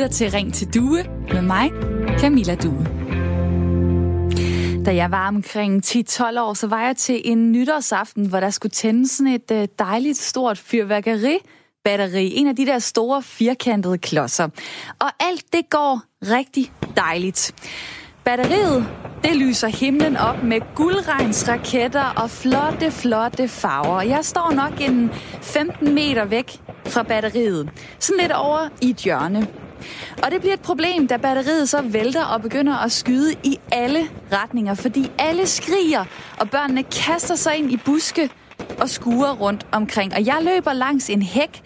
lytter til Ring til Due med mig, Camilla Due. Da jeg var omkring 10-12 år, så var jeg til en nytårsaften, hvor der skulle tændes sådan et øh, dejligt stort fyrværkeri batteri. En af de der store firkantede klodser. Og alt det går rigtig dejligt. Batteriet, det lyser himlen op med guldregnsraketter og flotte, flotte farver. Jeg står nok en 15 meter væk fra batteriet. Sådan lidt over i et hjørne. Og det bliver et problem, da batteriet så vælter og begynder at skyde i alle retninger, fordi alle skriger, og børnene kaster sig ind i buske og skuer rundt omkring. Og jeg løber langs en hæk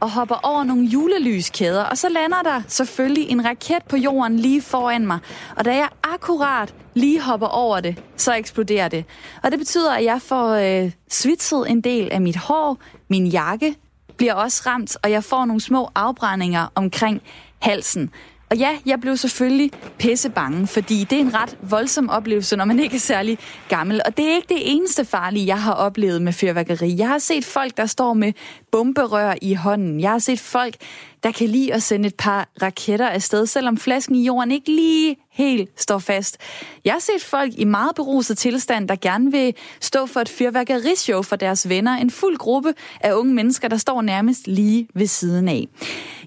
og hopper over nogle julelyskæder, og så lander der selvfølgelig en raket på jorden lige foran mig. Og da jeg akkurat lige hopper over det, så eksploderer det. Og det betyder, at jeg får øh, svitset en del af mit hår, min jakke bliver også ramt, og jeg får nogle små afbrændinger omkring halsen. Og ja, jeg blev selvfølgelig pisse bange, fordi det er en ret voldsom oplevelse, når man ikke er særlig gammel. Og det er ikke det eneste farlige, jeg har oplevet med fyrværkeri. Jeg har set folk, der står med bomberør i hånden. Jeg har set folk, der kan lide at sende et par raketter afsted, selvom flasken i jorden ikke lige helt står fast. Jeg har set folk i meget beruset tilstand, der gerne vil stå for et fyrværkerishow for deres venner. En fuld gruppe af unge mennesker, der står nærmest lige ved siden af.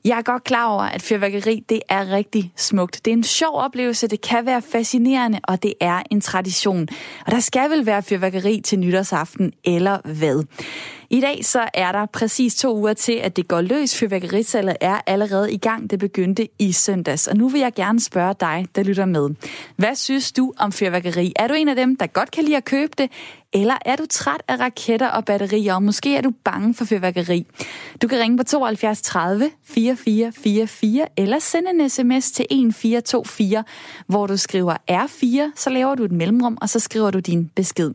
Jeg er godt klar over, at fyrværkeri det er rigtig smukt. Det er en sjov oplevelse, det kan være fascinerende, og det er en tradition. Og der skal vel være fyrværkeri til nytårsaften, eller hvad? I dag så er der præcis to uger til, at det går løs. Fyrværkerisalget er allerede i gang. Det begyndte i søndags. Og nu vil jeg gerne spørge dig, der lytter med. Hvad synes du om fyrværkeri? Er du en af dem, der godt kan lide at købe det? Eller er du træt af raketter og batterier, og måske er du bange for fyrværkeri? Du kan ringe på 72 30 4444 eller sende en sms til 1424, hvor du skriver R4, så laver du et mellemrum, og så skriver du din besked.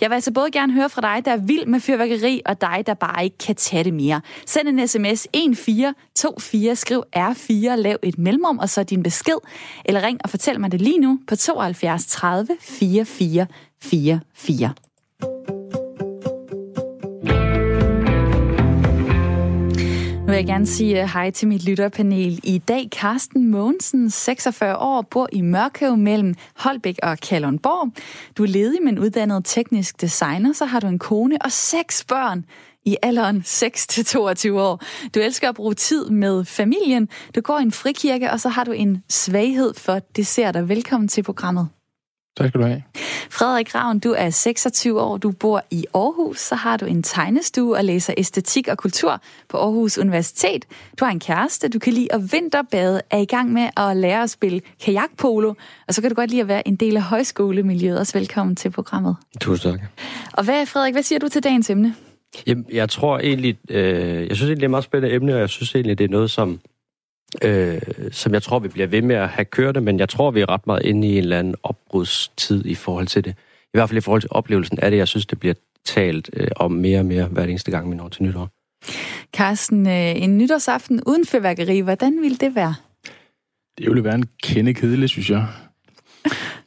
Jeg vil altså både gerne høre fra dig, der er vild med fyrværkeri, og dig, der bare ikke kan tage det mere. Send en sms 1424, skriv R4, lav et mellemrum, og så din besked. Eller ring og fortæl mig det lige nu på 72 30 44 44. Nu vil jeg gerne sige øh, hej til mit lytterpanel. I dag Carsten Mogensen, 46 år, bor i Mørkøv mellem Holbæk og Kalundborg. Du er ledig, men uddannet teknisk designer. Så har du en kone og seks børn i alderen 6-22 år. Du elsker at bruge tid med familien. Du går i en frikirke, og så har du en svaghed for desserter. Velkommen til programmet. Tak skal du have. Frederik Ravn, du er 26 år, du bor i Aarhus, så har du en tegnestue og læser æstetik og kultur på Aarhus Universitet. Du har en kæreste, du kan lide at vinterbade, er i gang med at lære at spille kajakpolo, og så kan du godt lide at være en del af højskolemiljøet. Også velkommen til programmet. Tusind tak. Og hvad, Frederik, hvad siger du til dagens emne? Jamen, jeg tror egentlig, øh, jeg synes egentlig, det er et meget spændende emne, og jeg synes egentlig, det er noget, som øh, som jeg tror, vi bliver ved med at have kørende, men jeg tror, vi er ret meget inde i en eller anden opbrudstid i forhold til det. I hvert fald i forhold til oplevelsen af det, jeg synes, det bliver talt øh, om mere og mere hver eneste gang, vi når til nytår. Carsten, øh, en nytårsaften uden fyrværkeri, hvordan ville det være? Det ville være en kende kedelig, synes jeg.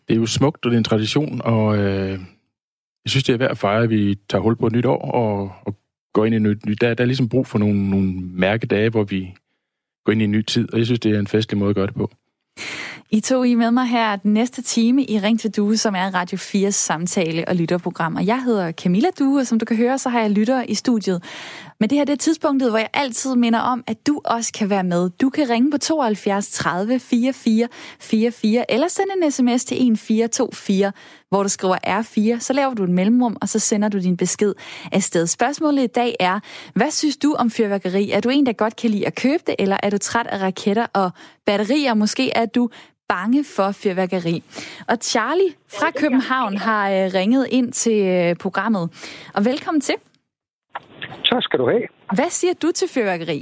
Det er jo smukt, og det er en tradition, og øh, jeg synes, det er værd at fejre, at vi tager hul på et nyt år og, og går ind i et nyt. Der, der er ligesom brug for nogle, nogle mærkedage, hvor vi gå ind i en ny tid, og jeg synes, det er en festlig måde at gøre det på. I to I med mig her den næste time i Ring til Due, som er Radio 4's samtale- og lytterprogram. Og jeg hedder Camilla Due, og som du kan høre, så har jeg lytter i studiet. Men det her det er tidspunktet, hvor jeg altid minder om, at du også kan være med. Du kan ringe på 72 30 44 44, eller sende en sms til 1424, hvor du skriver R4, så laver du et mellemrum, og så sender du din besked afsted. Spørgsmålet i dag er, hvad synes du om fyrværkeri? Er du en, der godt kan lide at købe det, eller er du træt af raketter og batterier? Måske er du bange for fyrværkeri. Og Charlie fra København har øh, ringet ind til øh, programmet. Og velkommen til. Tak skal du have. Hvad siger du til fyrværkeri?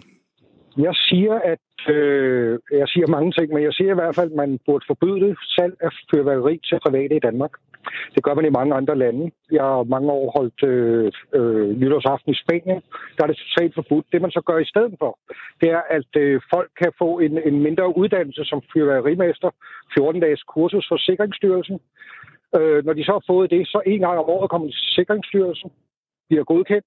Jeg siger, at øh, jeg siger mange ting, men jeg siger i hvert fald, at man burde forbyde salg af fyrværkeri til private i Danmark. Det gør man i mange andre lande. Jeg har mange år holdt øh, øh, nytårsaften i Spanien. Der er det totalt forbudt. Det man så gør i stedet for, det er, at øh, folk kan få en, en mindre uddannelse som fyrværkerimester. 14-dages kursus for Sikringsstyrelsen. Øh, når de så har fået det, så en gang om året kommer de til Sikringsstyrelsen, bliver godkendt,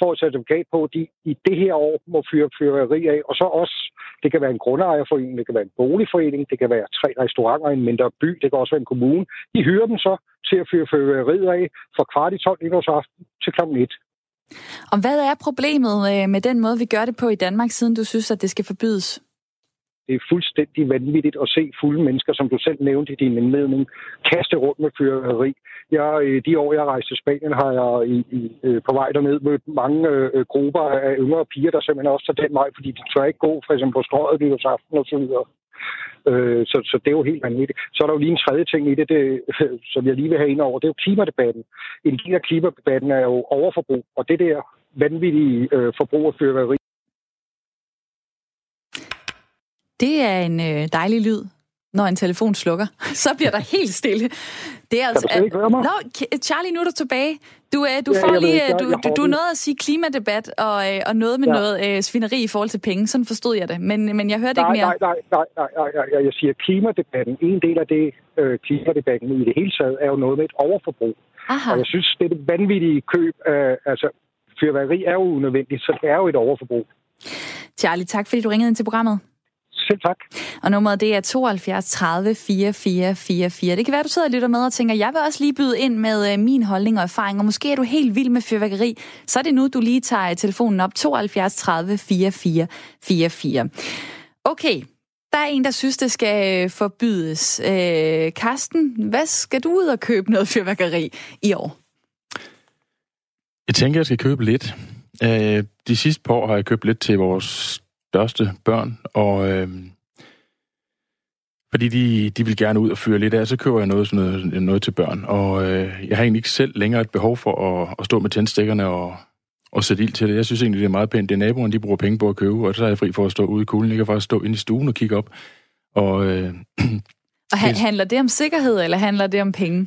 får et certifikat på, at de i det her år må fyre fyrværkeri af, og så også, det kan være en grundejerforening, det kan være en boligforening, det kan være tre restauranter i en mindre by, det kan også være en kommune. De hyrer dem så til at fyre fyrværkeriet af fra kvart i 12 nytårsaften til kl. 1. Og hvad er problemet øh, med den måde, vi gør det på i Danmark, siden du synes, at det skal forbydes? Det er fuldstændig vanvittigt at se fulde mennesker, som du selv nævnte i din indledning, kaste rundt med fyrværkeri. Jeg, øh, de år, jeg rejste til Spanien, har jeg i, i, øh, på vej derned mødt mange øh, grupper af yngre piger, der simpelthen også tager den vej, fordi de tør ikke gå for eksempel på strøget nytårsaften og så videre. Øh, så, så det er jo helt vanvittigt. Så er der jo lige en tredje ting i det, det som jeg lige vil have ind over. Det er jo klimadebatten. En del af klimadebatten er jo overforbrug, og det der vanvittige øh, forbrug af fyrværkeri. Det er en øh, dejlig lyd, når en telefon slukker. Så bliver der helt stille. Det er altså, kan du ikke høre mig? Nå, Charlie, nu er du tilbage. Du, øh, du ja, får lige, øh, du, du, du nåede at sige klimadebat og, øh, og noget med ja. noget øh, svineri i forhold til penge. Sådan forstod jeg det, men, men jeg hørte nej, ikke mere. Nej, nej, nej, nej, nej, nej, jeg siger klimadebatten. En del af det, øh, klimadebatten i det hele taget, er jo noget med et overforbrug. Aha. Og jeg synes, det er det vanvittige køb af, altså, fyrværkeri er jo unødvendigt, så det er jo et overforbrug. Charlie, tak fordi du ringede ind til programmet. Selv tak. Og nummeret det er 72 30 44 44. Det kan være, du sidder og lytter med og tænker, jeg vil også lige byde ind med øh, min holdning og erfaring, og måske er du helt vild med fyrværkeri. Så er det nu, du lige tager telefonen op 72 30 44 44. Okay, der er en, der synes, det skal øh, forbydes. Øh, Karsten, hvad skal du ud og købe noget fyrværkeri i år? Jeg tænker, jeg skal købe lidt. Øh, de sidste par år har jeg købt lidt til vores største børn, og øh, fordi de, de vil gerne ud og fyre lidt af, så køber jeg noget, sådan noget, noget til børn. Og øh, jeg har egentlig ikke selv længere et behov for at, at stå med tændstikkerne og, og sætte ild til det. Jeg synes egentlig, det er meget pænt. Det er naboerne, de bruger penge på at købe, og så er jeg fri for at stå ude i kulden. Jeg kan faktisk stå inde i stuen og kigge op. Og, øh, og handler det om sikkerhed, eller handler det om penge?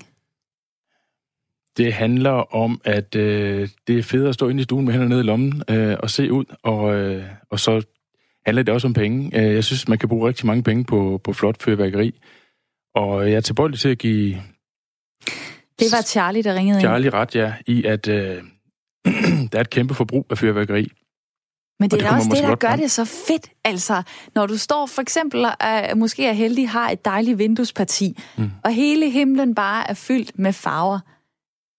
Det handler om, at øh, det er fedt at stå inde i stuen med hænderne nede i lommen øh, og se ud, og, øh, og så handler det også om penge. Øh, jeg synes, man kan bruge rigtig mange penge på, på flot fyrværkeri. Og jeg er tilbøjelig til at give... Det var Charlie, der ringede Charlie ind. ret, ja, i at øh, der er et kæmpe forbrug af fyrværkeri. Men det, det er også det, der gør det så fedt. Altså, når du står for eksempel, uh, måske er heldig, har et dejligt vinduesparti, mm. og hele himlen bare er fyldt med farver.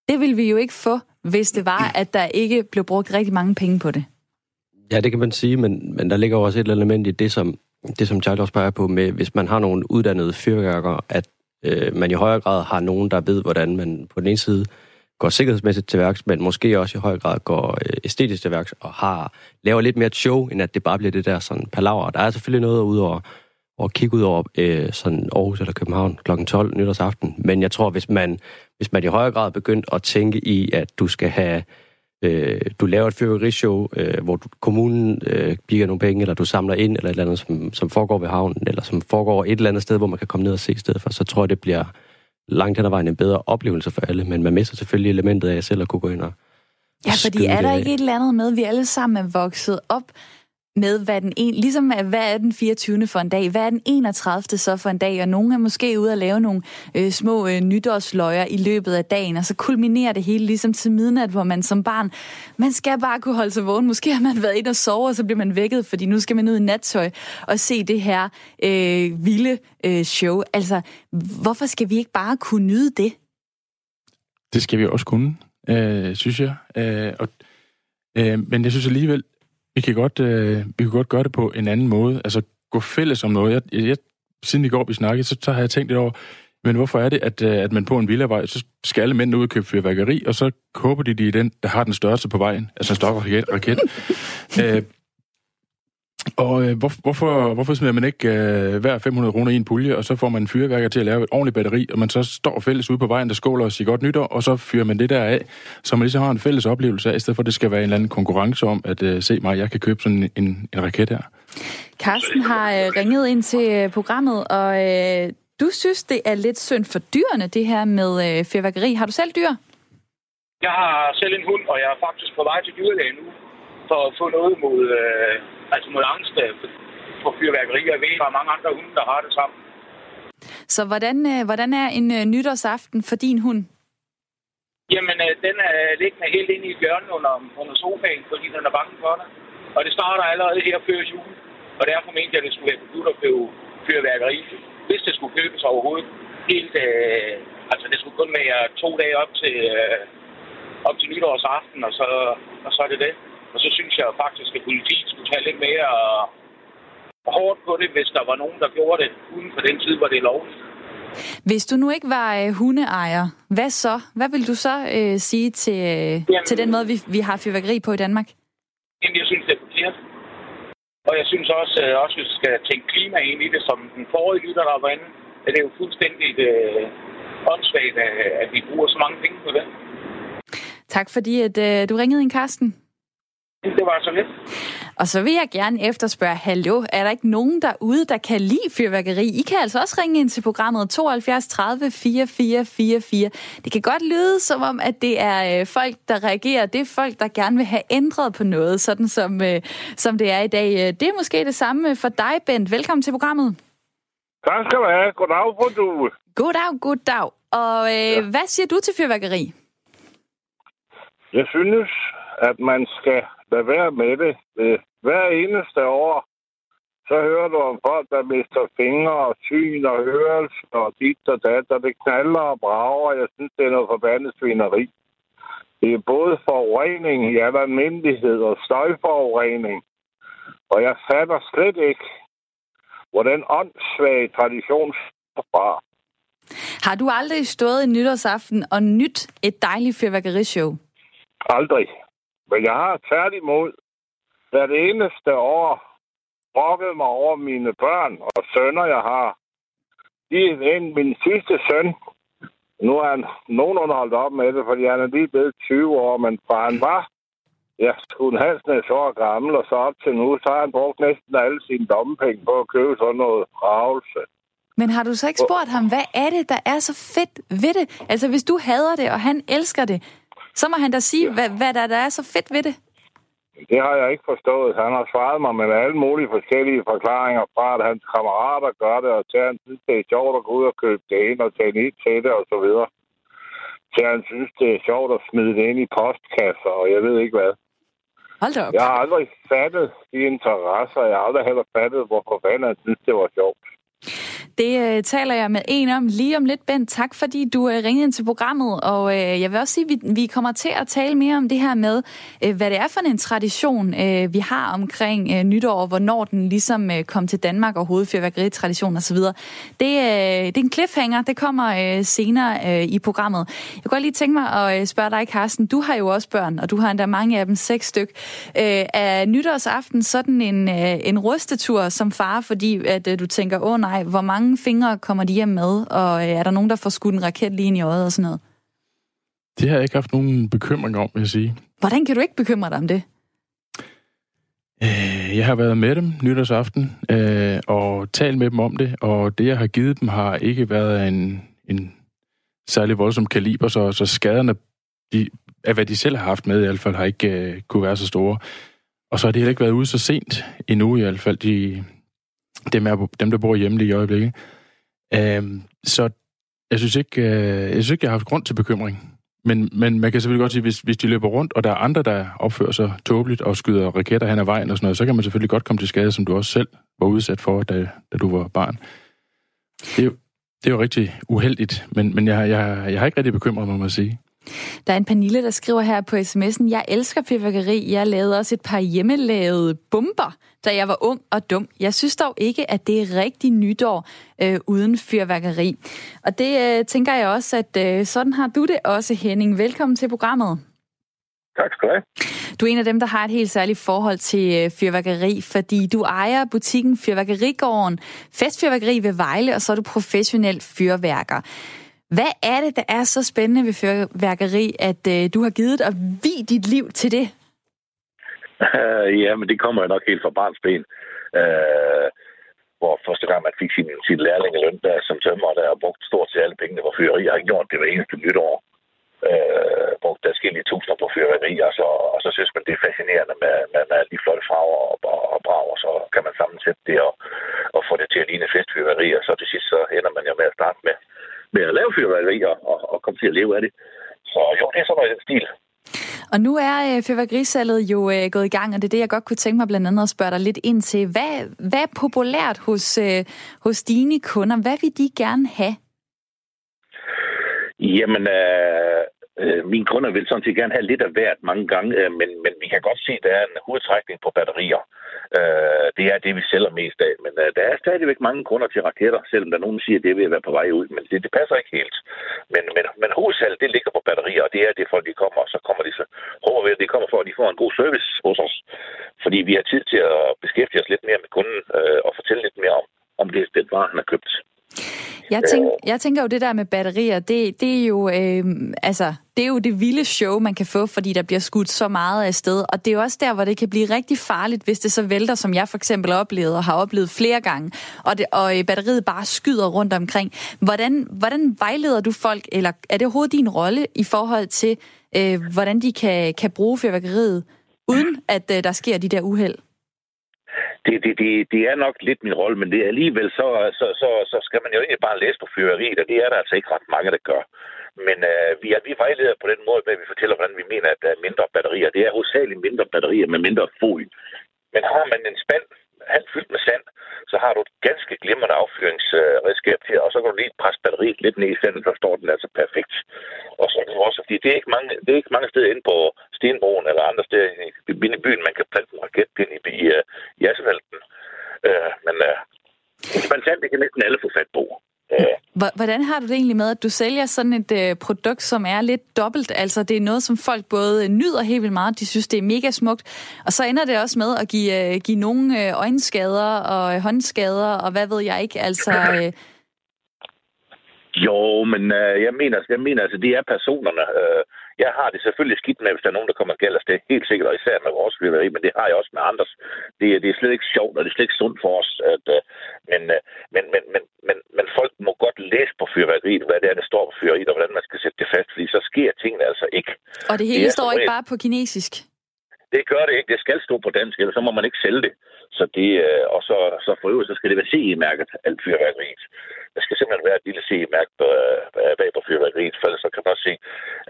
Det vil vi jo ikke få, hvis det var, at der ikke blev brugt rigtig mange penge på det. Ja, det kan man sige, men, men der ligger også et element i det, som, det, som Charles også peger på, med hvis man har nogle uddannede fyrværkere, at øh, man i højere grad har nogen, der ved, hvordan man på den ene side går sikkerhedsmæssigt til værks, men måske også i høj grad går øh, æstetisk til værks og har, laver lidt mere show, end at det bare bliver det der sådan palaver. Der er selvfølgelig noget ud over at kigge ud over øh, sådan Aarhus eller København kl. 12 nytårsaften. Men jeg tror, hvis man, hvis man i højere grad begyndt at tænke i, at du skal have øh, du laver et fyrværkerishow, øh, hvor du, kommunen øh, bygger nogle penge, eller du samler ind, eller et eller andet, som, som foregår ved havnen, eller som foregår et eller andet sted, hvor man kan komme ned og se i stedet for, så tror jeg, det bliver langt hen ad vejen en bedre oplevelse for alle, men man mister selvfølgelig elementet af selv at kunne gå ind og Ja, fordi er der ikke et eller andet med, at vi alle sammen er vokset op med, hvad den en, ligesom hvad er den 24. for en dag, hvad er den 31. så for en dag, og nogen er måske ude at lave nogle øh, små øh, nytårsløjer i løbet af dagen, og så kulminerer det hele ligesom til midnat, hvor man som barn, man skal bare kunne holde sig vågen. Måske har man været ind og sove, og så bliver man vækket, fordi nu skal man ud i nattøj og se det her øh, vilde øh, show. Altså, hvorfor skal vi ikke bare kunne nyde det? Det skal vi også kunne, øh, synes jeg. Øh, og, øh, men jeg synes alligevel, vi kan godt, øh, vi kan godt gøre det på en anden måde. Altså gå fælles om noget. Jeg, jeg, siden i går vi snakkede, så, så har jeg tænkt lidt over, men hvorfor er det, at, øh, at man på en villavej, så skal alle mænd ud og købe fyrværkeri, og så håber de, de er den, der har den største på vejen, altså en stok raket. raket. øh, og øh, hvor, hvorfor, hvorfor smider man ikke øh, hver 500 kroner i en pulje, og så får man en fyrværker til at lave et ordentligt batteri, og man så står fælles ude på vejen, der skåler og siger godt nytår, og så fyrer man det der af, så man ligesom har en fælles oplevelse af, i stedet for at det skal være en eller anden konkurrence om, at øh, se mig, jeg kan købe sådan en, en raket her. Carsten har øh, ringet ind til øh, programmet, og øh, du synes, det er lidt synd for dyrene, det her med øh, fyrværkeri. Har du selv dyr? Jeg har selv en hund, og jeg er faktisk på vej til dyrlægen nu, for at få noget mod... Øh altså angst øh, for fyrværkeri. Jeg ved, der er mange andre hunde, der har det sammen. Så hvordan, øh, hvordan er en øh, nytårsaften for din hund? Jamen, øh, den er liggende helt inde i hjørnet under, under sofaen, fordi den er bange for det. Og det starter allerede her før jul. Og derfor mente jeg, at det skulle være forbudt at købe fyrværkeri, hvis det skulle købes overhovedet. Helt, øh, altså, det skulle kun være to dage op til, øh, op til nytårsaften, og så, og så er det det. Og så synes jeg faktisk, at politiet skulle tage lidt mere hårdt på det, hvis der var nogen, der gjorde det uden for den tid, hvor det er lovligt. Hvis du nu ikke var øh, hundeejer, hvad så? Hvad vil du så øh, sige til, øh, Jamen, til den måde, vi, vi har fyrværkeri på i Danmark? Jamen, jeg synes, det er forkert. Og jeg synes også, at også, vi skal tænke klima ind i det, som den forrige lytter, der var inde. At det er jo fuldstændig øh, åndssvagt, at vi bruger så mange penge på det. Tak fordi, at øh, du ringede ind, Karsten. Det var så lidt. Og så vil jeg gerne efterspørge, hallo, er der ikke nogen derude, der kan lide fyrværkeri? I kan altså også ringe ind til programmet 72 30 4444. Det kan godt lyde som om, at det er øh, folk, der reagerer. Det er folk, der gerne vil have ændret på noget, sådan som, øh, som det er i dag. Det er måske det samme for dig, Bent. Velkommen til programmet. Tak skal du have. Goddag, du. Goddag, goddag. Og øh, ja. hvad siger du til fyrværkeri? Jeg synes, at man skal lade være med det. Hver eneste år, så hører du om folk, der mister fingre og syn og hørelse og dit og dat, og det knaller og brager, og jeg synes, det er noget forbandet svineri. Det er både forurening i al almindelighed og støjforurening. Og jeg fatter slet ikke, hvor den åndssvage tradition fra. Har du aldrig stået i nytårsaften og nyt et dejligt fyrværkerishow? Aldrig. Men jeg har tværtimod hvert eneste år brokket mig over mine børn og sønner, jeg har. De, en, min sidste søn, nu er han nogenlunde holdt op med det, fordi han er lige blevet 20 år, men fra han var ja, kun halvsnæs år gammel, og så op til nu, så har han brugt næsten alle sine dommepenge på at købe sådan noget ravelse. Men har du så ikke spurgt ham, hvad er det, der er så fedt ved det? Altså, hvis du hader det, og han elsker det, så må han da sige, hvad, hvad der, der er så fedt ved det. Det har jeg ikke forstået. Han har svaret mig med alle mulige forskellige forklaringer fra, at hans kammerater gør det, og til han synes, det er sjovt at gå ud og købe det ind og tage ind til det, og så videre. Til han synes, det er sjovt at smide det ind i postkasser, og jeg ved ikke hvad. Hold op. Jeg har aldrig fattet de interesser. Jeg har aldrig heller fattet, hvorfor fanden han synes, det var sjovt. Det øh, taler jeg med en om lige om lidt, Bent. Tak fordi du øh, ringede ind til programmet. Og øh, jeg vil også sige, at vi, vi kommer til at tale mere om det her med, øh, hvad det er for en tradition, øh, vi har omkring øh, nytår, hvornår den ligesom øh, kom til Danmark og hovedfyrværkeritradition osv. Det, øh, det er en cliffhanger. Det kommer øh, senere øh, i programmet. Jeg kunne godt lige tænke mig at øh, spørge dig, Carsten. Du har jo også børn, og du har endda mange af dem, seks styk. Øh, er nytårsaften sådan en, øh, en rustetur som far, fordi at øh, du tænker, åh oh, nej, hvor mange mange fingre kommer de hjem med, og øh, er der nogen, der får skudt en raket lige ind i øjet og sådan noget? Det har jeg ikke haft nogen bekymring om, vil jeg sige. Hvordan kan du ikke bekymre dig om det? Øh, jeg har været med dem nytårsaften øh, og talt med dem om det, og det, jeg har givet dem, har ikke været en, en særlig voldsom kaliber, så, så skaderne de, af, hvad de selv har haft med, i hvert fald har ikke øh, kunne være så store. Og så har de heller ikke været ude så sent endnu, i hvert fald. De, dem, er, dem der bor hjemme lige i øjeblikket. Øhm, så jeg synes ikke, øh, jeg synes ikke, jeg har haft grund til bekymring. Men, men man kan selvfølgelig godt sige, hvis, hvis de løber rundt, og der er andre, der opfører sig tåbeligt og skyder raketter hen ad vejen og sådan noget, så kan man selvfølgelig godt komme til skade, som du også selv var udsat for, da, da du var barn. Det er jo, det er jo rigtig uheldigt, men, men jeg, jeg, jeg har ikke rigtig bekymret mig, må man sige. Der er en Pernille, der skriver her på sms'en, jeg elsker fyrværkeri. Jeg lavede også et par hjemmelavede bomber, da jeg var ung og dum. Jeg synes dog ikke, at det er rigtig nytår øh, uden fyrværkeri. Og det øh, tænker jeg også, at øh, sådan har du det også, Henning. Velkommen til programmet. Tak skal du have. Du er en af dem, der har et helt særligt forhold til øh, fyrværkeri, fordi du ejer butikken Fyrværkerigården, festfyrværkeri ved Vejle, og så er du professionel fyrværker. Hvad er det, der er så spændende ved fyrværkeri, at øh, du har givet at vi dit liv til det? Uh, ja, men det kommer jo nok helt fra barnsben. Uh, hvor første gang man fik sin, sin lærlingeløn der som tømmer, der har brugt stort set alle pengene på fyrværkeri. Jeg har gjort det hver eneste nytår. Uh, brugt der tusinder på fyrværkeri, og så, og så synes man, det er fascinerende med, med, med alle de flotte farver og, og, og brag, og så kan man sammensætte det og, og få det til at ligne festfyrværkeri, og så til sidst så ender man jo med at starte med, med at lave fyrværkeri og, og, og komme til at leve af det. Så jo, det er sådan noget stil. Og nu er øh, fyrværkerisalget jo øh, gået i gang, og det er det, jeg godt kunne tænke mig blandt andet at spørge dig lidt ind til. Hvad, hvad er populært hos, øh, hos dine kunder? Hvad vil de gerne have? Jamen, øh, øh, mine kunder vil sådan set gerne have lidt af hvert mange gange, øh, men, men vi kan godt se, at der er en hovedtrækning på batterier. Øh, Øh, det er det, vi sælger mest af. Men øh, der er stadigvæk mange kunder til raketter, selvom der nogen, siger, at det vil være på vej ud. Men det, det passer ikke helt. Men, men, men hovedsalget, det ligger på batterier, og det er det, folk de kommer, og så kommer de så håber vi, at de kommer for, at de får en god service hos os. Fordi vi har tid til at beskæftige os lidt mere med kunden øh, og fortælle lidt mere om, om det, den vare, han har købt. Jeg, tænk, jeg tænker jo, det der med batterier, det, det, er jo, øh, altså, det er jo det vilde show, man kan få, fordi der bliver skudt så meget af sted. Og det er jo også der, hvor det kan blive rigtig farligt, hvis det så vælter, som jeg for eksempel oplevede og har oplevet flere gange, og, det, og øh, batteriet bare skyder rundt omkring. Hvordan, hvordan vejleder du folk, eller er det overhovedet din rolle i forhold til, øh, hvordan de kan, kan bruge fyrværkeriet, uden at øh, der sker de der uheld? Det, det, det, det er nok lidt min rolle, men det er alligevel, så, så, så, så skal man jo egentlig bare læse på fyrværkeriet, og det er der altså ikke ret mange, der gør. Men øh, vi, er, vi vejleder på den måde, at vi fortæller, hvordan vi mener, at der er mindre batterier. Det er hovedsageligt mindre batterier med mindre folie. Men har man en spand halvt fyldt med sand, så har du et ganske glimrende affyringsredskab til, og så kan du lige presse batteriet lidt ned i sandet, så står den altså perfekt. Og så kan du også, fordi det er ikke mange, det er ikke mange steder inde på Stenbroen eller andre steder i, i byen, man kan plante en raketpind i, i, øh, i asfalten. Øh, men uh, men sand, det kan næsten alle få fat på. Hvordan har du det egentlig med, at du sælger sådan et øh, produkt, som er lidt dobbelt? Altså, det er noget, som folk både nyder helt vildt meget, de synes, det er mega smukt, og så ender det også med at give, øh, give nogle øh, øjenskader og håndskader, og hvad ved jeg ikke, altså... Øh... Jo, men øh, jeg mener, jeg mener altså, det er personerne. Øh, jeg har det selvfølgelig skidt med, hvis der er nogen, der kommer galt af det helt sikkert, og især med vores fyrværkeri, men det har jeg også med andres. Det, det er slet ikke sjovt, og det er slet ikke sundt for os. At, uh, men, uh, men, men, men, men, men folk må godt læse på fyrværkeriet, hvad det er, der står på fyrværkeriet, og hvordan man skal sætte det fast, fordi så sker tingene altså ikke. Og det hele det står ikke bare på kinesisk? Det gør det ikke. Det skal stå på dansk, ellers så må man ikke sælge det. Så det, øh, og så, så for øvrigt, så skal det være CE-mærket, alt fyrværkeriet. Der skal simpelthen være et lille CE-mærke bag på fyrværkeriet, for så kan man også se,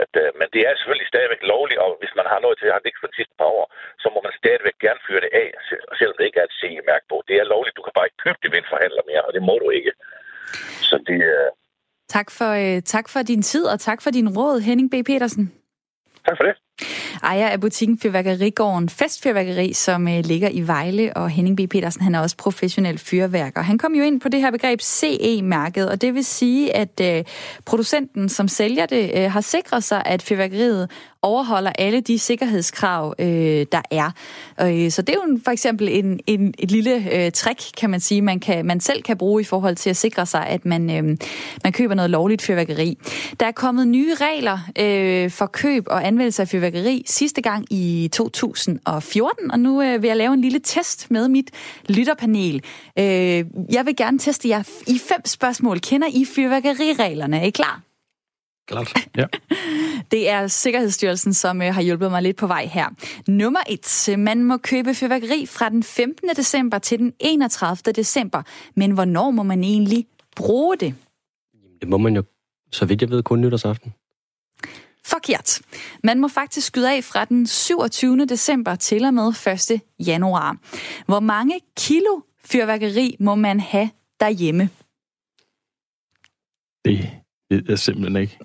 at øh, men det er selvfølgelig stadigvæk lovligt, og hvis man har noget til, at det ikke for de sidste par år, så må man stadigvæk gerne fyre det af, selvom det ikke er et CE-mærke på. Det er lovligt. Du kan bare ikke købe det ved en forhandler mere, og det må du ikke. Så det er... Tak for, øh, tak for din tid, og tak for din råd, Henning B. Petersen. Tak for det. Ejer af butikken Fyrværkerigården Festfyrværkeri, som øh, ligger i Vejle, og Henning B. Petersen, han er også professionel fyrværker. Han kom jo ind på det her begreb CE-mærket, og det vil sige, at øh, producenten, som sælger det, øh, har sikret sig, at fyrværkeriet overholder alle de sikkerhedskrav, øh, der er. Øh, så det er jo for eksempel en, en, et lille øh, trick, kan man sige, man, kan, man selv kan bruge i forhold til at sikre sig, at man, øh, man køber noget lovligt fyrværkeri. Der er kommet nye regler øh, for køb og anvendelse af fyrværkeri sidste gang i 2014, og nu øh, vil jeg lave en lille test med mit lytterpanel. Øh, jeg vil gerne teste jer i fem spørgsmål. Kender I fyrværkerireglerne? Er I klar? Klart, ja. Det er Sikkerhedsstyrelsen, som øh, har hjulpet mig lidt på vej her. Nummer et. Man må købe fyrværkeri fra den 15. december til den 31. december. Men hvornår må man egentlig bruge det? Det må man jo, så vidt jeg ved, kun nytårsaften. Forkert. Man må faktisk skyde af fra den 27. december til og med 1. januar. Hvor mange kilo fyrværkeri må man have derhjemme? Det ved jeg simpelthen ikke.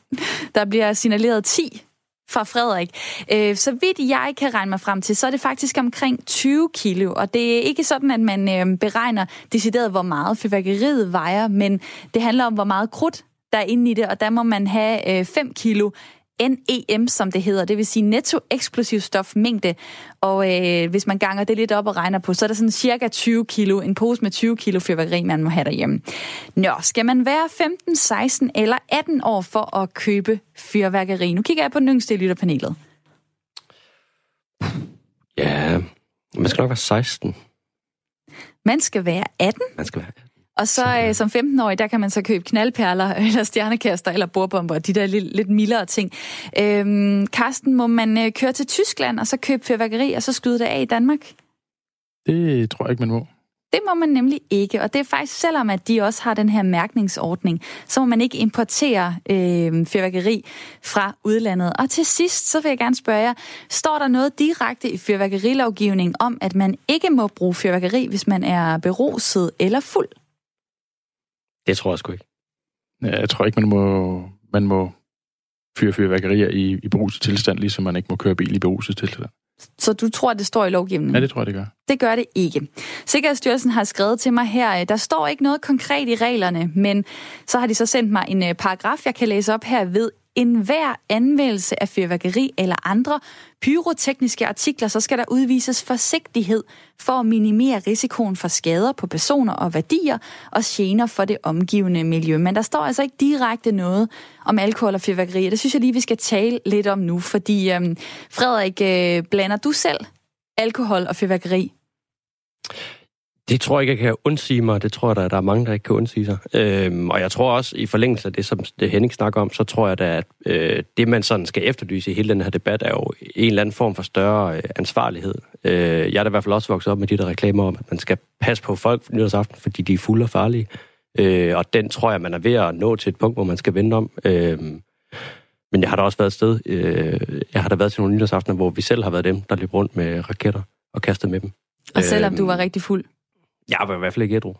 Der bliver signaleret 10 fra Frederik. Øh, så vidt jeg kan regne mig frem til, så er det faktisk omkring 20 kilo. Og det er ikke sådan, at man øh, beregner decideret, hvor meget fyrværkeriet vejer, men det handler om, hvor meget krudt der er inde i det, og der må man have 5 kilo NEM, som det hedder, det vil sige netto eksplosiv stofmængde. Og øh, hvis man ganger det lidt op og regner på, så er der sådan cirka 20 kilo, en pose med 20 kilo fyrværkeri, man må have derhjemme. Nå, skal man være 15, 16 eller 18 år for at købe fyrværkeri? Nu kigger jeg på den yngste i lytterpanelet. Ja, man skal nok være 16. Man skal være 18? Man skal være og så øh, som 15-årig, der kan man så købe knaldperler, eller stjernekaster, eller bordbomber, de der lidt, lidt mildere ting. Øhm, Karsten, må man øh, køre til Tyskland, og så købe fyrværkeri, og så skyde det af i Danmark? Det tror jeg ikke, man må. Det må man nemlig ikke, og det er faktisk selvom, at de også har den her mærkningsordning, så må man ikke importere øh, fyrværkeri fra udlandet. Og til sidst, så vil jeg gerne spørge jer, står der noget direkte i fyrværkerilovgivningen om, at man ikke må bruge fyrværkeri, hvis man er beruset eller fuld? Det tror jeg sgu ikke. Ja, jeg tror ikke, man må, man må fyre fyrværkerier i, i beruset tilstand, ligesom man ikke må køre bil i beruset tilstand. Så du tror, det står i lovgivningen? Ja, det tror jeg, det gør. Det gør det ikke. Sikkerhedsstyrelsen har skrevet til mig her, der står ikke noget konkret i reglerne, men så har de så sendt mig en øh, paragraf, jeg kan læse op her ved en hver anvendelse af fyrværkeri eller andre pyrotekniske artikler, så skal der udvises forsigtighed for at minimere risikoen for skader på personer og værdier og gener for det omgivende miljø. Men der står altså ikke direkte noget om alkohol og fyrværkeri, det synes jeg lige, vi skal tale lidt om nu, fordi øhm, Frederik, øh, blander du selv alkohol og fyrværkeri? Det tror jeg ikke, jeg kan undsige mig. Det tror jeg, der, der er mange, der ikke kan undsige sig. Øhm, og jeg tror også, i forlængelse af det, som Henning snakker om, så tror jeg da, at øh, det, man sådan skal efterlyse i hele den her debat, er jo en eller anden form for større øh, ansvarlighed. Øh, jeg er da i hvert fald også vokset op med de der reklamer om, at man skal passe på folk nytårsaften, fordi de er fulde og farlige. Øh, og den tror jeg, man er ved at nå til et punkt, hvor man skal vende om. Øh, men jeg har da også været et sted, øh, jeg har da været til nogle nytårsaftener, hvor vi selv har været dem, der løb rundt med raketter og kastet med dem. Og selvom øh, du var rigtig fuld? Jeg var i hvert fald ikke ædru.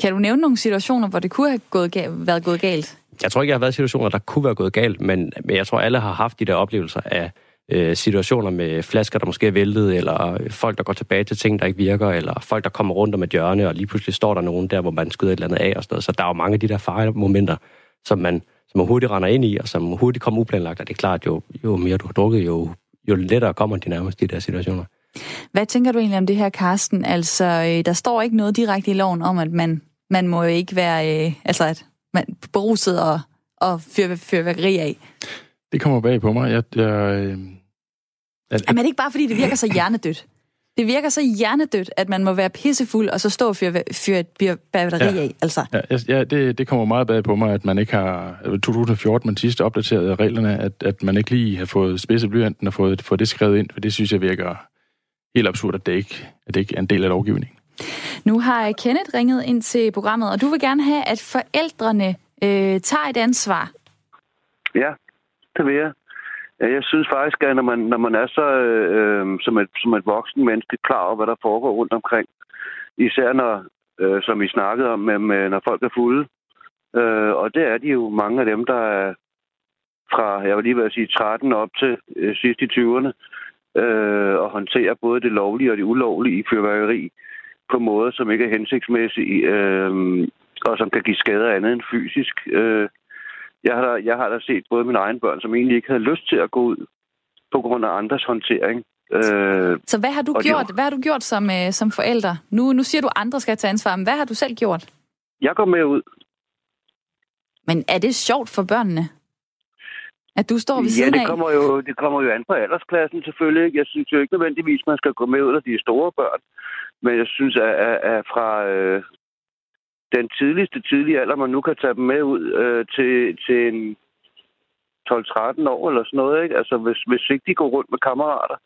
Kan du nævne nogle situationer, hvor det kunne have gået ga- været gået galt? Jeg tror ikke, jeg har været i situationer, der kunne være gået galt, men, men jeg tror, alle har haft de der oplevelser af øh, situationer med flasker, der måske er væltet, eller folk, der går tilbage til ting, der ikke virker, eller folk, der kommer rundt om et hjørne, og lige pludselig står der nogen der, hvor man skyder et eller andet af og sådan noget. Så der er jo mange af de der faremomenter, som man, som man hurtigt render ind i, og som hurtigt kommer uplanlagt. Og det er klart, jo, jo mere du har drukket, jo, jo lettere kommer de nærmest de der situationer. Hvad tænker du egentlig om det her, Karsten? Altså, øh, der står ikke noget direkte i loven om, at man, man må jo ikke være, øh, altså at man beruset og, og fyr, fyrværkeri af. Det kommer bag på mig. Jeg, jeg, øh, at, Jamen, er det ikke bare, fordi det virker så hjernedødt? Det virker så hjernedødt, at man må være pissefuld og så stå og fyre, fyre et batteri ja. af. Altså. Ja, ja det, det kommer meget bag på mig, at man ikke har... 2014, man sidste opdateret reglerne, at, at man ikke lige har fået spidse blyanten og fået, fået det skrevet ind, for det synes jeg virker helt absurd, at det ikke, at det ikke er en del af lovgivningen. Nu har Kenneth ringet ind til programmet, og du vil gerne have, at forældrene øh, tager et ansvar. Ja, det vil jeg. Jeg synes faktisk, at når man, når man er så øh, som, et, som et voksen menneske klar over, hvad der foregår rundt omkring, især når, øh, som vi snakkede om, med, med, når folk er fulde, øh, og det er de jo mange af dem, der er fra, jeg vil lige vil sige, 13 op til øh, sidst i 20'erne, øh, og håndtere både det lovlige og det ulovlige i fyrværkeri på måder, som ikke er hensigtsmæssige, øh, og som kan give skader andet end fysisk. Øh, jeg, har, jeg har da set både mine egne børn, som egentlig ikke havde lyst til at gå ud på grund af andres håndtering. Øh, Så hvad har du gjort? De... Hvad har du gjort som, øh, som forælder? Nu, nu siger du, at andre skal tage ansvar, men hvad har du selv gjort? Jeg går med ud. Men er det sjovt for børnene? At du står ved ja, det kommer, jo, det kommer jo an på aldersklassen selvfølgelig. Jeg synes jo ikke nødvendigvis, man skal gå med ud af de store børn. Men jeg synes, at, at, at fra øh, den tidligste tidlige alder, man nu kan tage dem med ud øh, til, til en 12-13 år eller sådan noget. Ikke? Altså, hvis, hvis ikke de går rundt med kammerater,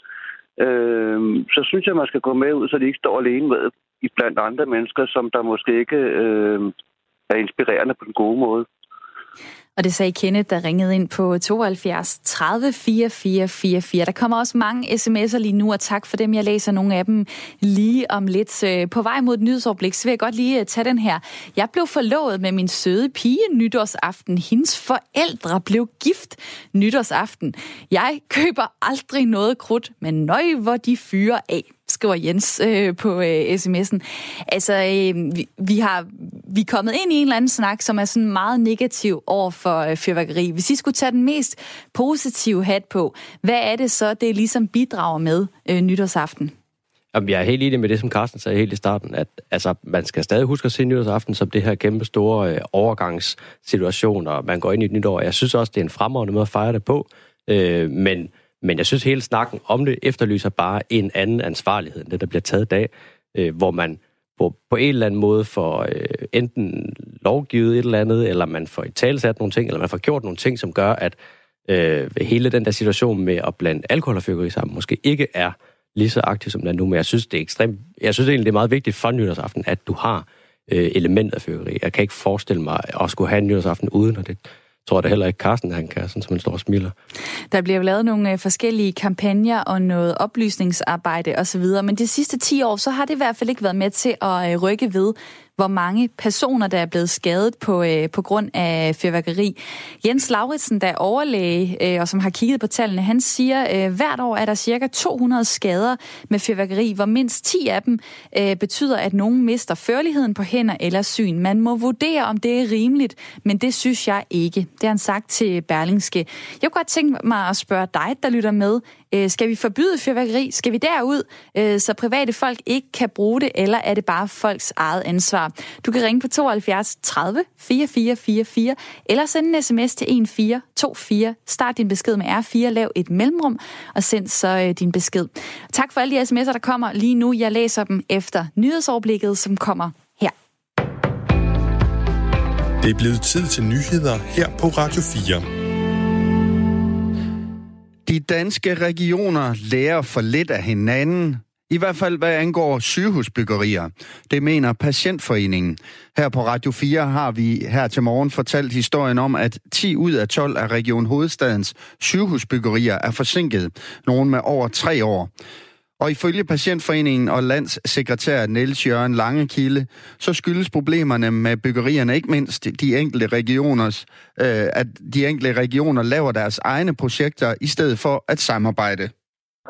øh, så synes jeg, man skal gå med ud, så de ikke står alene med i blandt andre mennesker, som der måske ikke øh, er inspirerende på den gode måde. Og det sagde Kenneth, der ringede ind på 72 30 44 44. Der kommer også mange sms'er lige nu, og tak for dem. Jeg læser nogle af dem lige om lidt. Øh, på vej mod et nyhedsoverblik, så vil jeg godt lige øh, tage den her. Jeg blev forlovet med min søde pige nytårsaften. Hendes forældre blev gift nytårsaften. Jeg køber aldrig noget krudt, men nøj, hvor de fyrer af skriver Jens øh, på øh, sms'en. Altså, øh, vi, vi, har, vi er kommet ind i en eller anden snak, som er sådan meget negativ over for øh, fyrværkeri. Hvis I skulle tage den mest positive hat på, hvad er det så, det ligesom bidrager med øh, nytårsaften? Jamen, jeg er helt enig med det, som Carsten sagde helt i starten, at altså, man skal stadig huske at se nytårsaften som det her kæmpe store øh, overgangssituation, og man går ind i et nyt år. Jeg synes også, det er en fremragende måde at fejre det på, øh, men men jeg synes, hele snakken om det efterlyser bare en anden ansvarlighed end det, der bliver taget i dag, øh, hvor man hvor på en eller anden måde får øh, enten lovgivet et eller andet, eller man får i talsat nogle ting, eller man får gjort nogle ting, som gør, at øh, hele den der situation med at blande alkohol og fyrkeri sammen, måske ikke er lige så aktiv, som den er nu. Men jeg synes, det er ekstremt... Jeg synes egentlig, det er meget vigtigt for nytårsaften, at du har øh, element af fyrkeri. Jeg kan ikke forestille mig at skulle have en nytårsaften uden, og det tror jeg da heller ikke Carsten, han kan, sådan som han står og smiler. Der bliver lavet nogle øh, forskellige kampagner og noget oplysningsarbejde osv., men de sidste 10 år, så har det i hvert fald ikke været med til at øh, rykke ved, hvor mange personer, der er blevet skadet på, øh, på grund af fyrværkeri. Jens Lauritsen, der er overlæge øh, og som har kigget på tallene, han siger, øh, hvert år er der cirka 200 skader med fyrværkeri, hvor mindst 10 af dem øh, betyder, at nogen mister førligheden på hænder eller syn. Man må vurdere, om det er rimeligt, men det synes jeg ikke. Det har han sagt til Berlingske. Jeg kunne godt tænke mig at spørge dig, der lytter med. Øh, skal vi forbyde fyrværkeri? Skal vi derud, øh, så private folk ikke kan bruge det, eller er det bare folks eget ansvar? Du kan ringe på 72 30 4444, eller sende en sms til 1424. Start din besked med R4, lav et mellemrum, og send så øh, din besked. Tak for alle de sms'er, der kommer lige nu. Jeg læser dem efter nyhedsoverblikket, som kommer her. Det er blevet tid til nyheder her på Radio 4. De danske regioner lærer for lidt af hinanden, i hvert fald hvad angår sygehusbyggerier. Det mener Patientforeningen. Her på Radio 4 har vi her til morgen fortalt historien om, at 10 ud af 12 af Region Hovedstadens sygehusbyggerier er forsinket. Nogle med over tre år. Og ifølge Patientforeningen og landssekretær Niels Jørgen Langekilde, så skyldes problemerne med byggerierne ikke mindst de enkelte regioners, øh, at de enkelte regioner laver deres egne projekter i stedet for at samarbejde.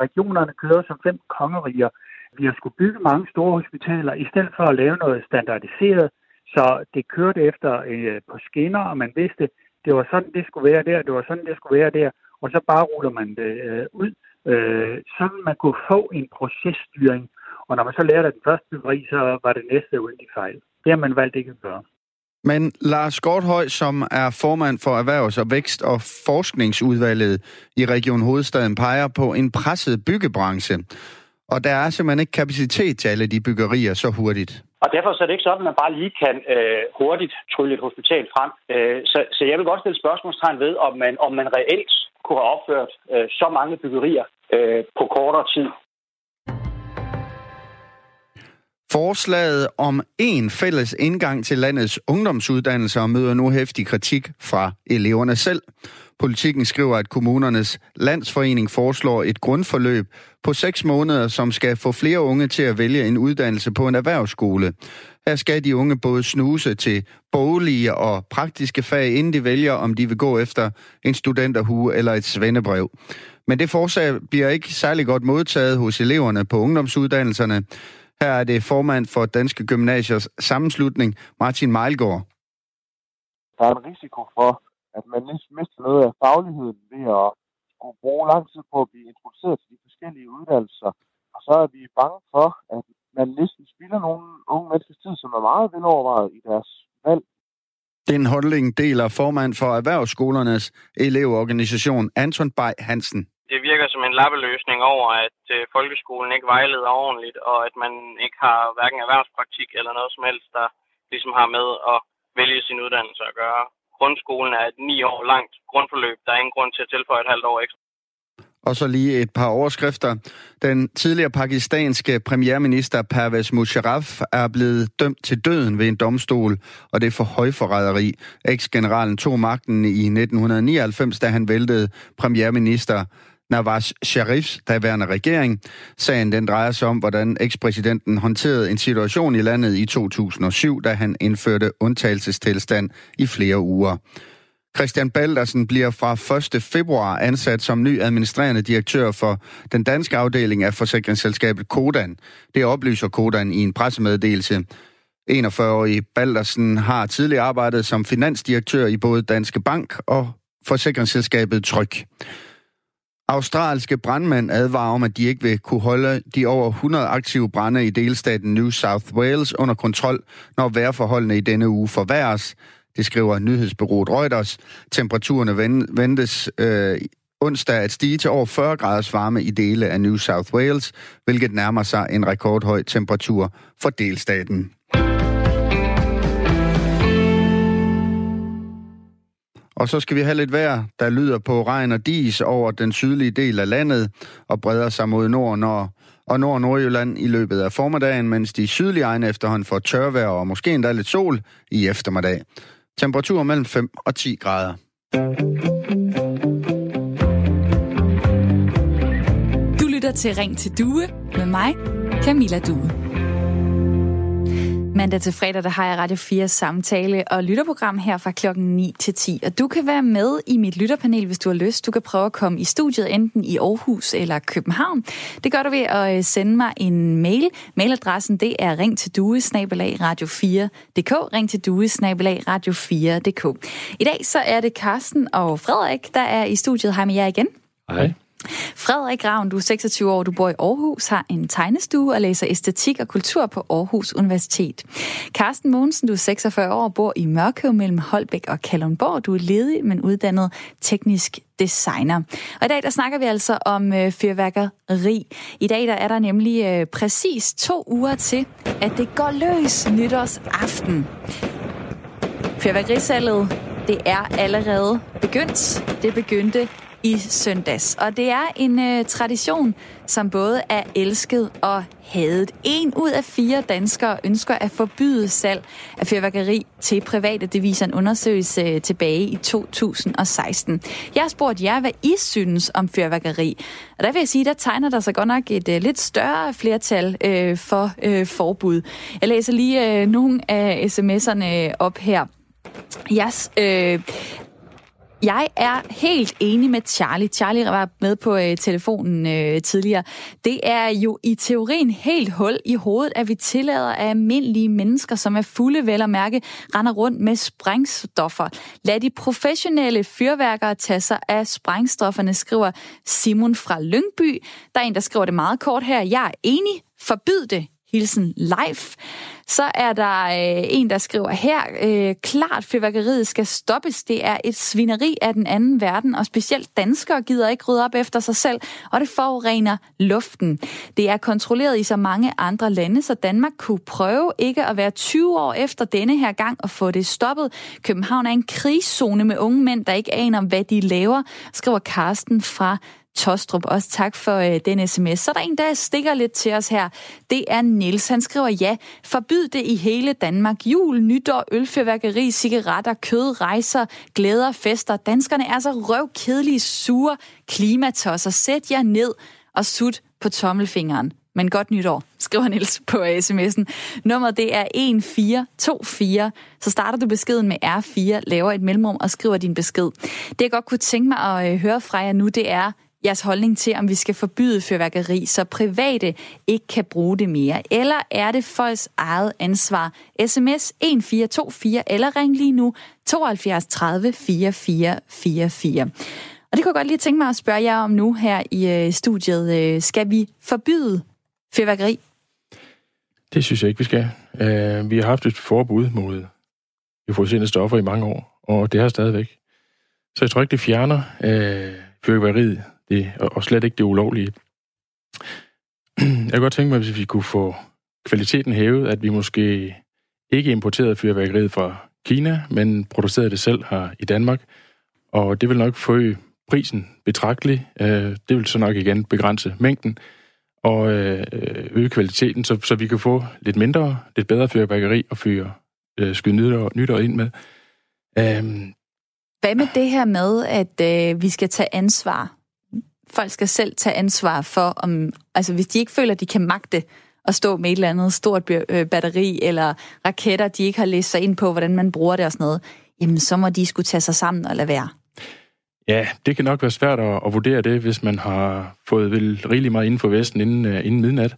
Regionerne kører som fem kongeriger. Vi har skulle bygge mange store hospitaler i stedet for at lave noget standardiseret, så det kørte efter øh, på skinner, og man vidste, det var sådan, det skulle være der, det var sådan, det skulle være der, og så bare ruller man det øh, ud øh, sådan man kunne få en processtyring. Og når man så lærte den første teori, så var det næste uden fejl. Det har man valgt ikke at gøre. Men Lars Gorthøj, som er formand for Erhvervs- og Vækst- og Forskningsudvalget i Region Hovedstaden, peger på en presset byggebranche. Og der er simpelthen ikke kapacitet til alle de byggerier så hurtigt. Og derfor så er det ikke sådan, at man bare lige kan øh, hurtigt trylle et hospital frem. Øh, så, så jeg vil godt stille spørgsmålstegn ved, om man, om man reelt kunne have opført øh, så mange byggerier øh, på kortere tid. Forslaget om en fælles indgang til landets ungdomsuddannelser møder nu hæftig kritik fra eleverne selv. Politikken skriver, at kommunernes landsforening foreslår et grundforløb på seks måneder, som skal få flere unge til at vælge en uddannelse på en erhvervsskole. Her skal de unge både snuse til boglige og praktiske fag, inden de vælger, om de vil gå efter en studenterhue eller et svendebrev. Men det forslag bliver ikke særlig godt modtaget hos eleverne på ungdomsuddannelserne. Her er det formand for Danske Gymnasiers sammenslutning, Martin Meilgaard. Der er en risiko for, at man mister noget af fagligheden ved at skulle bruge lang tid på at blive introduceret til de forskellige uddannelser. Og så er vi bange for, at man næsten spilder nogle unge menneskers tid, som er meget velovervejet i deres valg. Den holdning deler formand for Erhvervsskolernes elevorganisation Anton Bay Hansen. Det virker som en lappeløsning over, at øh, folkeskolen ikke vejleder ordentligt, og at man ikke har hverken erhvervspraktik eller noget som helst, der ligesom har med at vælge sin uddannelse at gøre grundskolen er et ni år langt grundforløb. Der er ingen grund til at tilføje et halvt år ekstra. Og så lige et par overskrifter. Den tidligere pakistanske premierminister Pervez Musharraf er blevet dømt til døden ved en domstol, og det er for højforræderi. Eks-generalen tog magten i 1999, da han væltede premierminister Nawaz Sharifs daværende regering. Sagen den drejer sig om, hvordan ekspræsidenten håndterede en situation i landet i 2007, da han indførte undtagelsestilstand i flere uger. Christian Baldersen bliver fra 1. februar ansat som ny administrerende direktør for den danske afdeling af forsikringsselskabet Kodan. Det oplyser Kodan i en pressemeddelelse. 41-årige Baldersen har tidligere arbejdet som finansdirektør i både Danske Bank og forsikringsselskabet Tryk. Australske brandmænd advarer om, at de ikke vil kunne holde de over 100 aktive brænde i delstaten New South Wales under kontrol, når vejrforholdene i denne uge forværres. Det skriver nyhedsbyrået Reuters. Temperaturerne ventes øh, onsdag at stige til over 40 graders varme i dele af New South Wales, hvilket nærmer sig en rekordhøj temperatur for delstaten. Og så skal vi have lidt vejr, der lyder på regn og dis over den sydlige del af landet og breder sig mod nord, når og Nord- og Nordjylland i løbet af formiddagen, mens de sydlige egne efterhånden får tørvejr og måske endda lidt sol i eftermiddag. Temperatur mellem 5 og 10 grader. Du lytter til Ring til Due med mig, Camilla Due. Mandag til fredag, der har jeg Radio 4 samtale og lytterprogram her fra klokken 9 til 10. Og du kan være med i mit lytterpanel, hvis du har lyst. Du kan prøve at komme i studiet enten i Aarhus eller København. Det gør du ved at øh, sende mig en mail. Mailadressen det er ring til due radio4.dk. Ring til due radio4.dk. I dag så er det Carsten og Frederik, der er i studiet. Hej med jer igen. Hej. Frederik Ravn, du er 26 år, du bor i Aarhus, har en tegnestue og læser æstetik og kultur på Aarhus Universitet. Carsten Mogensen, du er 46 år, bor i Mørkøv mellem Holbæk og Kalundborg. Du er ledig, men uddannet teknisk designer. Og i dag der snakker vi altså om øh, fyrværkeri. I dag der er der nemlig øh, præcis to uger til, at det går løs nytårsaften. Fyrværkerisalget, det er allerede begyndt. Det begyndte i søndags. Og det er en øh, tradition, som både er elsket og hadet. En ud af fire danskere ønsker at forbyde salg af fyrværkeri til private. Det viser en undersøgelse øh, tilbage i 2016. Jeg har spurgt jer, hvad I synes om fyrværkeri. Og der vil jeg sige, der tegner der sig godt nok et øh, lidt større flertal øh, for øh, forbud. Jeg læser lige øh, nogle af sms'erne op her. Yes, øh, jeg er helt enig med Charlie. Charlie var med på øh, telefonen øh, tidligere. Det er jo i teorien helt hul i hovedet, at vi tillader at almindelige mennesker, som er fulde vel og mærke, render rundt med sprængstoffer. Lad de professionelle fyrværkere tage sig af sprængstofferne, skriver Simon fra Lyngby. Der er en, der skriver det meget kort her. Jeg er enig. Forbyd det. Hilsen live. Så er der øh, en, der skriver her, øh, klart fyrværkeriet skal stoppes. Det er et svineri af den anden verden, og specielt danskere gider ikke rydde op efter sig selv, og det forurener luften. Det er kontrolleret i så mange andre lande, så Danmark kunne prøve ikke at være 20 år efter denne her gang og få det stoppet. København er en krigszone med unge mænd, der ikke aner, hvad de laver, skriver Karsten fra Tostrup. Også tak for øh, den sms. Så er der en, der stikker lidt til os her. Det er Niels. Han skriver, ja, forbyd det i hele Danmark. Jul, nytår, ølfyrværkeri, cigaretter, kød, rejser, glæder, fester. Danskerne er så røvkedelige, sure klimatosser. Sæt jer ned og sut på tommelfingeren. Men godt nytår, skriver Niels på øh, sms'en. Nummeret det er 1424. Så starter du beskeden med R4, laver et mellemrum og skriver din besked. Det jeg godt kunne tænke mig at øh, høre fra jer nu, det er, jeres holdning til, om vi skal forbyde fyrværkeri, så private ikke kan bruge det mere? Eller er det folks eget ansvar? SMS 1424 eller ring lige nu 72 30 4444. Og det kunne jeg godt lige tænke mig at spørge jer om nu her i øh, studiet. Øh, skal vi forbyde fyrværkeri? Det synes jeg ikke, vi skal. Uh, vi har haft et forbud mod euforiserende stoffer i mange år, og det har stadigvæk. Så jeg tror ikke, det fjerner uh, fyrværkeriet det, og slet ikke det ulovlige. Jeg kan godt tænke mig, hvis vi kunne få kvaliteten hævet, at vi måske ikke importerede fyrværkeriet fra Kina, men producerede det selv her i Danmark. Og det vil nok få prisen betragteligt. Øh, det vil så nok igen begrænse mængden og øh, øge kvaliteten, så, så vi kan få lidt mindre, lidt bedre fyrværkeri og fyre øh, skyde nytår, nytår ind med. Øhm. Hvad med det her med, at øh, vi skal tage ansvar folk skal selv tage ansvar for, om, altså hvis de ikke føler, at de kan magte at stå med et eller andet stort øh, batteri eller raketter, de ikke har læst sig ind på, hvordan man bruger det og sådan noget, jamen så må de skulle tage sig sammen og lade være. Ja, det kan nok være svært at, at vurdere det, hvis man har fået vel rigeligt meget inden for Vesten inden, uh, inden midnat.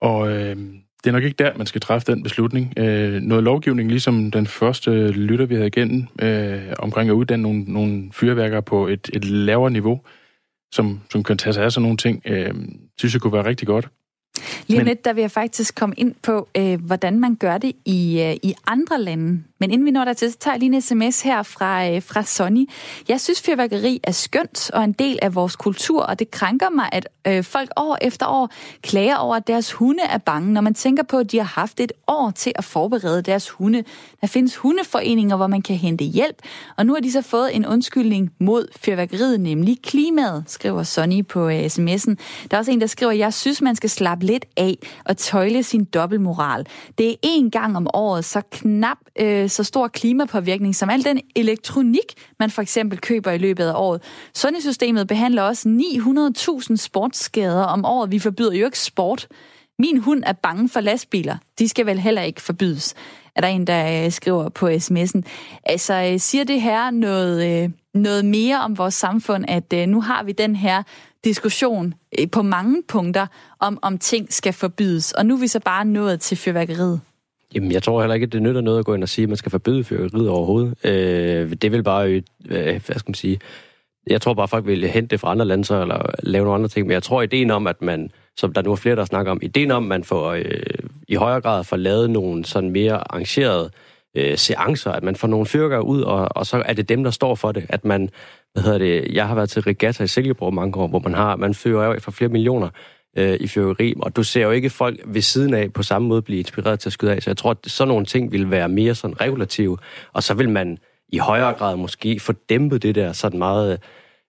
Og øh, det er nok ikke der, man skal træffe den beslutning. Øh, noget lovgivning, ligesom den første lytter, vi havde igennem, øh, omkring at uddanne nogle, nogle fyrværkere på et, et lavere niveau, som, som kan tage sig af sådan nogle ting, øh, synes jeg kunne være rigtig godt. Lige Men, lidt, der vil jeg faktisk komme ind på, øh, hvordan man gør det i, øh, i andre lande. Men inden vi når dertil, så tager jeg lige en sms her fra, øh, fra Sonny. Jeg synes, fyrværkeri er skønt og en del af vores kultur, og det krænker mig, at øh, folk år efter år klager over, at deres hunde er bange, når man tænker på, at de har haft et år til at forberede deres hunde. Der findes hundeforeninger, hvor man kan hente hjælp, og nu har de så fået en undskyldning mod fyrværkeriet, nemlig klimaet, skriver Sonny på øh, sms'en. Der er også en, der skriver, jeg synes, man skal slappe lidt af og tøjle sin dobbeltmoral. Det er én gang om året, så knap øh, så stor klimapåvirkning som al den elektronik, man for eksempel køber i løbet af året. Sundhedssystemet behandler også 900.000 sportsskader om året. Vi forbyder jo ikke sport. Min hund er bange for lastbiler. De skal vel heller ikke forbydes, er der en, der øh, skriver på sms'en. Altså, øh, siger det her noget, øh, noget mere om vores samfund, at øh, nu har vi den her diskussion øh, på mange punkter om, om ting skal forbydes, og nu er vi så bare nået til fyrværkeriet? Jamen, jeg tror heller ikke, at det nytter noget at gå ind og sige, at man skal forbyde fyrværkeriet overhovedet. Øh, det vil bare, øh, hvad skal man sige, jeg tror bare, at folk vil hente det fra andre lande, så, eller lave nogle andre ting. Men jeg tror, ideen om, at man, som der nu er flere, der snakker om, ideen om, at man får øh, i højere grad får lavet nogle sådan mere arrangerede øh, øh, seancer, at man får nogle fyrker ud, og, og så er det dem, der står for det. At man, hvad hedder det, jeg har været til regatta i Silkeborg mange år, hvor man har, man fyrer af for flere millioner øh, i fyrværkeri, og du ser jo ikke folk ved siden af på samme måde blive inspireret til at skyde af, så jeg tror, at sådan nogle ting vil være mere sådan regulative, og så vil man i højere grad måske få dæmpet det der sådan meget øh,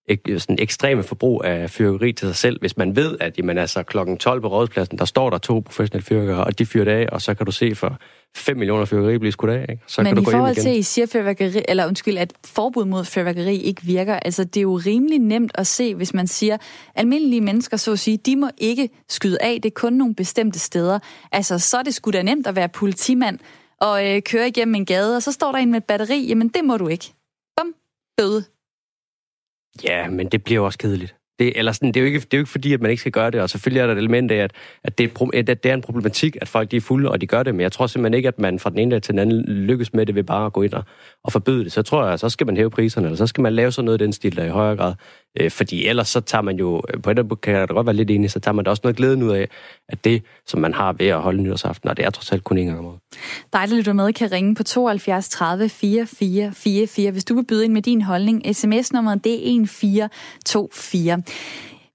ek, øh, sådan ekstreme forbrug af fyrværkeri til sig selv, hvis man ved, at jamen, altså, klokken 12 på rådspladsen, der står der to professionelle fyrværkere, og de fyrer det af, og så kan du se for 5 millioner fyrværkeri blive skudt af. Ikke? Så Men kan du i forhold til, at I siger fyrværkeri, eller undskyld, at forbud mod fyrværkeri ikke virker, altså det er jo rimelig nemt at se, hvis man siger, almindelige mennesker, så at sige, de må ikke skyde af, det er kun nogle bestemte steder. Altså, så er det sgu da nemt at være politimand og øh, køre igennem en gade, og så står der en med et batteri, jamen det må du ikke. Bum, bøde. Ja, men det bliver jo også kedeligt. Det, eller sådan, det, er jo ikke, det er jo ikke fordi, at man ikke skal gøre det, og selvfølgelig er der et element af, at, at, det, er, at det er en problematik, at folk de er fulde, og de gør det, men jeg tror simpelthen ikke, at man fra den ene dag til den anden lykkes med det ved bare at gå ind og, og forbyde det. Så tror jeg, så skal man hæve priserne, eller så skal man lave sådan noget i den stil der i højere grad. Øh, fordi ellers så tager man jo, øh, på et kan jeg da godt være lidt enig, så tager man da også noget glæden ud af, at det, som man har ved at holde nytårsaften, og det er trods alt kun en gang om året. Dig, der lytter med, kan ringe på 72 30 44 44, hvis du vil byde ind med din holdning. SMS-nummeret det er 1424.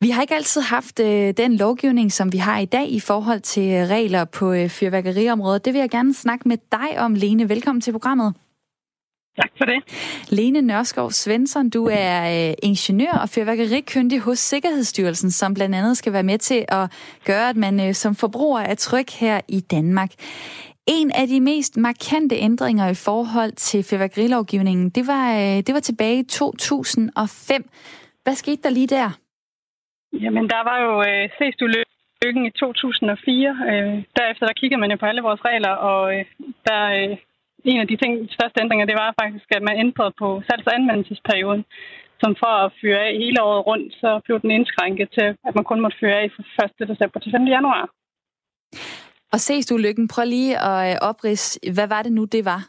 Vi har ikke altid haft øh, den lovgivning, som vi har i dag i forhold til øh, regler på øh, fyrværkeriområdet. Det vil jeg gerne snakke med dig om, Lene. Velkommen til programmet. Tak for det. Lene Nørskov Svensson, du er øh, ingeniør og fyrværkerikyndig hos Sikkerhedsstyrelsen, som blandt andet skal være med til at gøre, at man øh, som forbruger er tryg her i Danmark. En af de mest markante ændringer i forhold til fyrværkerilovgivningen, det var, øh, det var tilbage i 2005. Hvad skete der lige der? Jamen, der var jo øh, lykken i 2004. Øh, derefter der kigger man jo på alle vores regler, og øh, der øh, en af de ting, største ændringer, det var faktisk, at man ændrede på salgs- og anvendelsesperioden. Som for at fyre af hele året rundt, så blev den indskrænket til, at man kun måtte fyre af fra 1. december til 5. januar. Og ses du lykken, prøv lige at oprids, hvad var det nu, det var?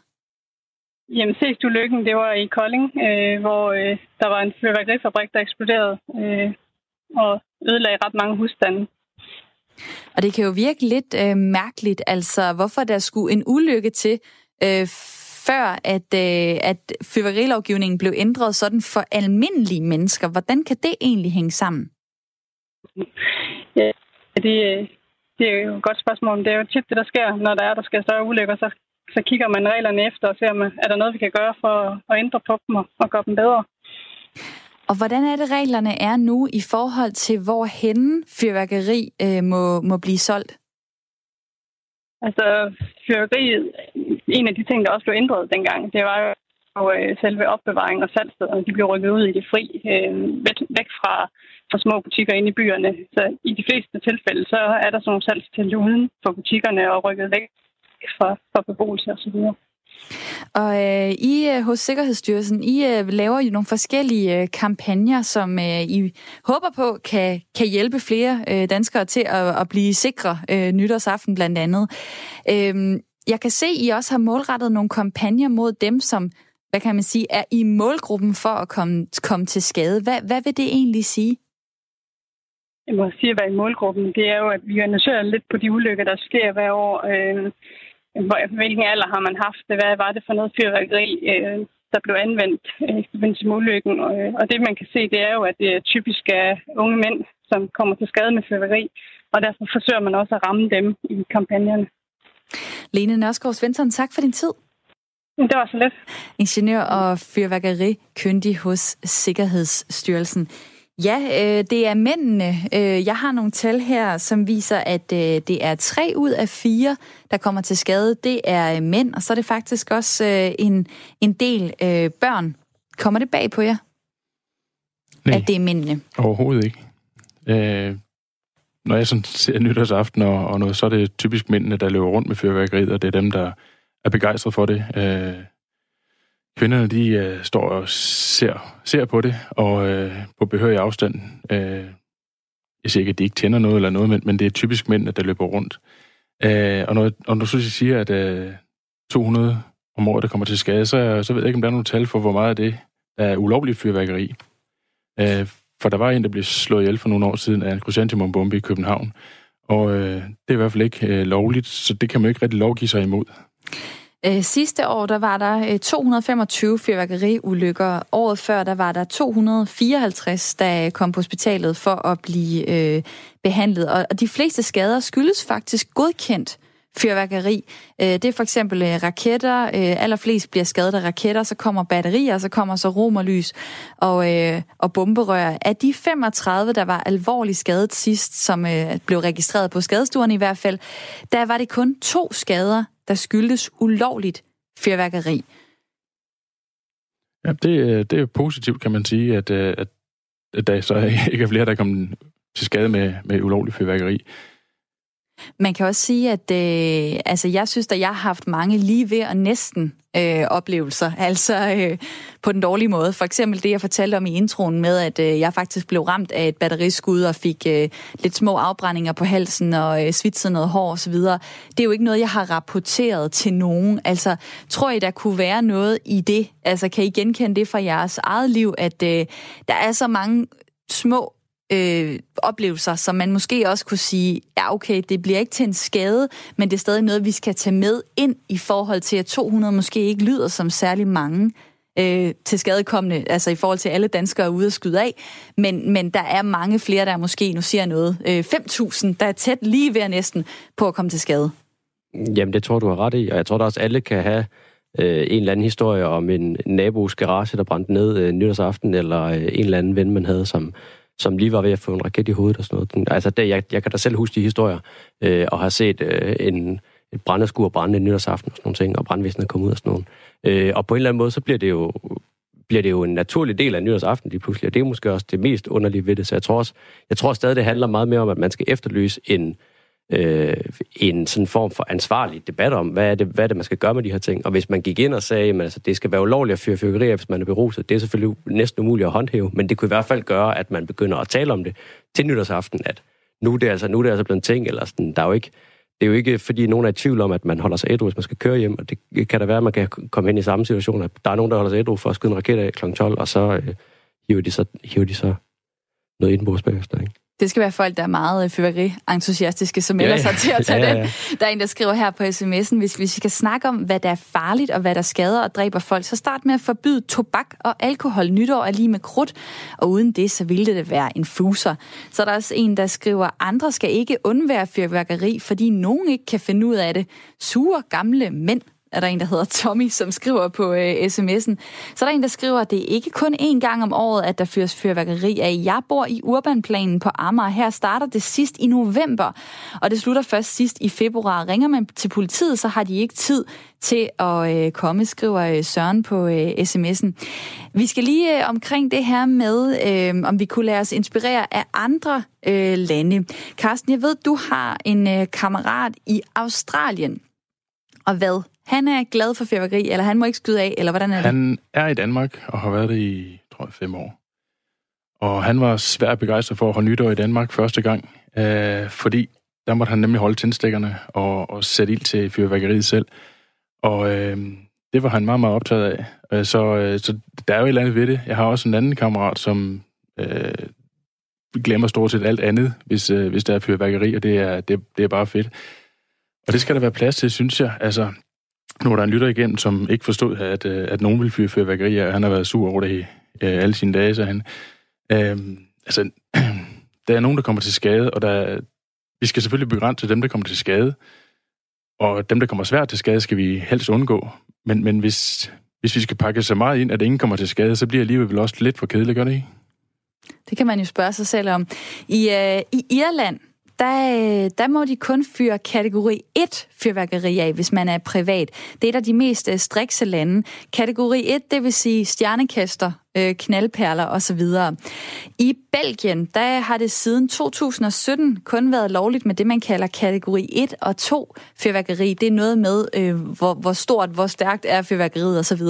Jamen, ses du lykken, det var i Kolding, øh, hvor øh, der var en fyrværkerifabrik, der eksploderede øh, og ødelagde ret mange husstande. Og det kan jo virke lidt øh, mærkeligt, altså hvorfor der skulle en ulykke til, øh, før at, øh, at fyrværkerilovgivningen blev ændret sådan for almindelige mennesker. Hvordan kan det egentlig hænge sammen? Ja, det, det er jo et godt spørgsmål. Det er jo tit det, der sker, når der er, der sker større ulykker. Så, så kigger man reglerne efter og ser, om er der noget, vi kan gøre for at ændre på dem og, og gøre dem bedre. Og hvordan er det, reglerne er nu i forhold til, hvor henne fyrværkeri øh, må, må blive solgt? Altså, fyrværkeriet, en af de ting, der også blev ændret dengang, det var jo og øh, selve opbevaringen og salgstederne. De blev rykket ud i det fri, øh, væk fra, fra små butikker ind i byerne. Så i de fleste tilfælde, så er der sådan nogle salgstedler uden for butikkerne og rykket væk fra, fra beboelse osv. Og øh, I øh, hos Sikkerhedsstyrelsen, I øh, laver jo nogle forskellige øh, kampagner, som øh, I håber på kan, kan hjælpe flere øh, danskere til at, at blive sikre øh, nytårsaften blandt andet. Øh, jeg kan se, I også har målrettet nogle kampagner mod dem, som hvad kan man sige, er i målgruppen for at komme, komme til skade. Hvad, hvad vil det egentlig sige? Jeg må sige at være i målgruppen. Det er jo, at vi analyserer lidt på de ulykker, der sker hver år. Øh, hvilken alder har man haft det, hvad var det for noget fyrværkeri, øh, der blev anvendt øh, i forbindelse med ulykken. Og, øh, og det man kan se, det er jo, at det er typisk er unge mænd, som kommer til skade med fyrværkeri, og derfor forsøger man også at ramme dem i kampagnerne. Lene Nørskov Svensson, tak for din tid. Det var så lidt. Ingeniør og fyrværkerikyndig hos Sikkerhedsstyrelsen. Ja, øh, det er mændene. Øh, jeg har nogle tal her, som viser, at øh, det er tre ud af fire, der kommer til skade. Det er øh, mænd, og så er det faktisk også øh, en, en del øh, børn. Kommer det bag på jer? Nej. At det er mændene? Overhovedet ikke. Øh, når jeg sådan ser nytårsaften og, og noget, så er det typisk mændene, der løber rundt med fyrværkeriet, og det er dem, der er begejstret for det. Øh, kvinderne, de øh, står og ser, ser på det, og øh, på behørig afstand. Øh, jeg siger ikke, at de ikke tænder noget eller noget, men, men det er typisk mænd, der løber rundt. Øh, og når, og når du så siger, at øh, 200 om året, der kommer til skade, så, så ved jeg ikke, om der er nogle tal for, hvor meget af det er ulovligt fyrværkeri. Øh, for der var en, der blev slået ihjel for nogle år siden af en krysantimumbombe i København. Og øh, det er i hvert fald ikke øh, lovligt, så det kan man jo ikke rigtig lovgive sig imod. Øh, sidste år der var der øh, 225 fyrværkeriulykker. Året før der var der 254, der øh, kom på hospitalet for at blive øh, behandlet. Og de fleste skader skyldes faktisk godkendt fyrværkeri. Øh, det er for eksempel øh, raketter. Øh, allerflest bliver skadet af raketter, så kommer batterier, så kommer så romerlys og, og bomberør. Af de 35, der var alvorligt skadet sidst, som blev registreret på skadestuerne i hvert fald, der var det kun to skader, der skyldtes ulovligt fyrværkeri. Ja, det, det er positivt, kan man sige, at, at, at der så ikke er flere, der er kommet til skade med, med ulovligt fyrværkeri. Man kan også sige, at øh, altså, jeg synes, at jeg har haft mange lige ved og næsten øh, oplevelser, altså øh, på den dårlige måde. For eksempel det, jeg fortalte om i introen med, at øh, jeg faktisk blev ramt af et batteriskud og fik øh, lidt små afbrændinger på halsen og øh, svitset noget hår osv. Det er jo ikke noget, jeg har rapporteret til nogen. Altså, tror I, der kunne være noget i det? Altså, kan I genkende det fra jeres eget liv, at øh, der er så mange små øh, oplevelser, som man måske også kunne sige, ja okay, det bliver ikke til en skade, men det er stadig noget, vi skal tage med ind i forhold til, at 200 måske ikke lyder som særlig mange øh, til skadekommende, altså i forhold til alle danskere ude at skyde af, men, men der er mange flere, der måske, nu siger noget, øh, 5.000, der er tæt lige ved næsten på at komme til skade. Jamen, det tror du har ret i, og jeg tror da også, alle kan have øh, en eller anden historie om en nabos garage, der brændte ned øh, nytårsaften, eller øh, en eller anden ven, man havde, som, som lige var ved at få en raket i hovedet og sådan noget. Altså, det, jeg, jeg kan da selv huske de historier, øh, og har set øh, en, et brændeskur brænde nytårsaften og sådan nogle ting, og brandvæsenet kom ud og sådan noget. Øh, og på en eller anden måde, så bliver det jo bliver det jo en naturlig del af nyårsaften lige pludselig, og det er måske også det mest underlige ved det. Så jeg tror, også, jeg tror stadig, det handler meget mere om, at man skal efterlyse en, øh, Øh, en sådan form for ansvarlig debat om, hvad er, det, hvad er det, man skal gøre med de her ting. Og hvis man gik ind og sagde, at altså, det skal være ulovligt at fyre fyrkerier, hvis man er beruset, det er selvfølgelig næsten umuligt at håndhæve, men det kunne i hvert fald gøre, at man begynder at tale om det til nytårsaften, at nu er det altså, nu er det altså blevet en ting, eller sådan, der er jo ikke, det er jo ikke, fordi nogen er i tvivl om, at man holder sig ædru, hvis man skal køre hjem, og det kan da være, at man kan komme hen i samme situation, at der er nogen, der holder sig ædru for at skyde en raket af kl. 12, og så øh, hiver, de så, hiver de så noget indbrugs bagefter, ikke? Det skal være folk, der er meget øh, fyrværkeri-entusiastiske, som melder ja, ja. sig til at tage ja, ja, ja. den. Der er en, der skriver her på sms'en, hvis, hvis vi skal snakke om, hvad der er farligt og hvad der skader og dræber folk, så start med at forbyde tobak og alkohol. Nytår er lige med krudt, og uden det, så ville det være en fuser. Så er der også en, der skriver, andre skal ikke undvære fyrværkeri, fordi nogen ikke kan finde ud af det. Sure gamle mænd er der en, der hedder Tommy, som skriver på øh, sms'en. Så er der en, der skriver, at det er ikke kun én gang om året, at der fyres fyrværkeri af. Jeg bor i Urbanplanen på Amager. Her starter det sidst i november, og det slutter først sidst i februar. Ringer man til politiet, så har de ikke tid til at øh, komme, skriver øh, Søren på øh, sms'en. Vi skal lige øh, omkring det her med, øh, om vi kunne lade os inspirere af andre øh, lande. Carsten, jeg ved, du har en øh, kammerat i Australien. Og hvad han er glad for fyrværkeri, eller han må ikke skyde af, eller hvordan er det? Han er i Danmark og har været det i, tror jeg, fem år. Og han var svært begejstret for at holde nytår i Danmark første gang, øh, fordi der måtte han nemlig holde tændstikkerne og, og sætte ild til fyrværkeriet selv. Og øh, det var han meget, meget optaget af. Øh, så, øh, så der er jo et eller andet ved det. Jeg har også en anden kammerat, som øh, glemmer stort set alt andet, hvis, øh, hvis der er fyrværkeri, og det er, det, det er bare fedt. Og det skal der være plads til, synes jeg. Altså, nu er der en lytter igen, som ikke forstod, at, øh, at nogen ville fyre fyrværkerier, og han har været sur over det øh, alle sine dage, så han... Øh, altså, der er nogen, der kommer til skade, og der, vi skal selvfølgelig begrænse dem, der kommer til skade. Og dem, der kommer svært til skade, skal vi helst undgå. Men, men hvis, hvis vi skal pakke så meget ind, at ingen kommer til skade, så bliver livet vel også lidt for kedeligt, gør det ikke? Det kan man jo spørge sig selv om. I, øh, i Irland, der, øh, der må de kun fyre kategori 1 fyrværkeri af, hvis man er privat. Det er et af de mest øh, strikse lande. Kategori 1, det vil sige stjernekaster, øh, knaldperler osv. I Belgien, der har det siden 2017 kun været lovligt med det, man kalder kategori 1 og 2 fyrværkeri. Det er noget med, øh, hvor, hvor stort, hvor stærkt er fyrværkeriet osv.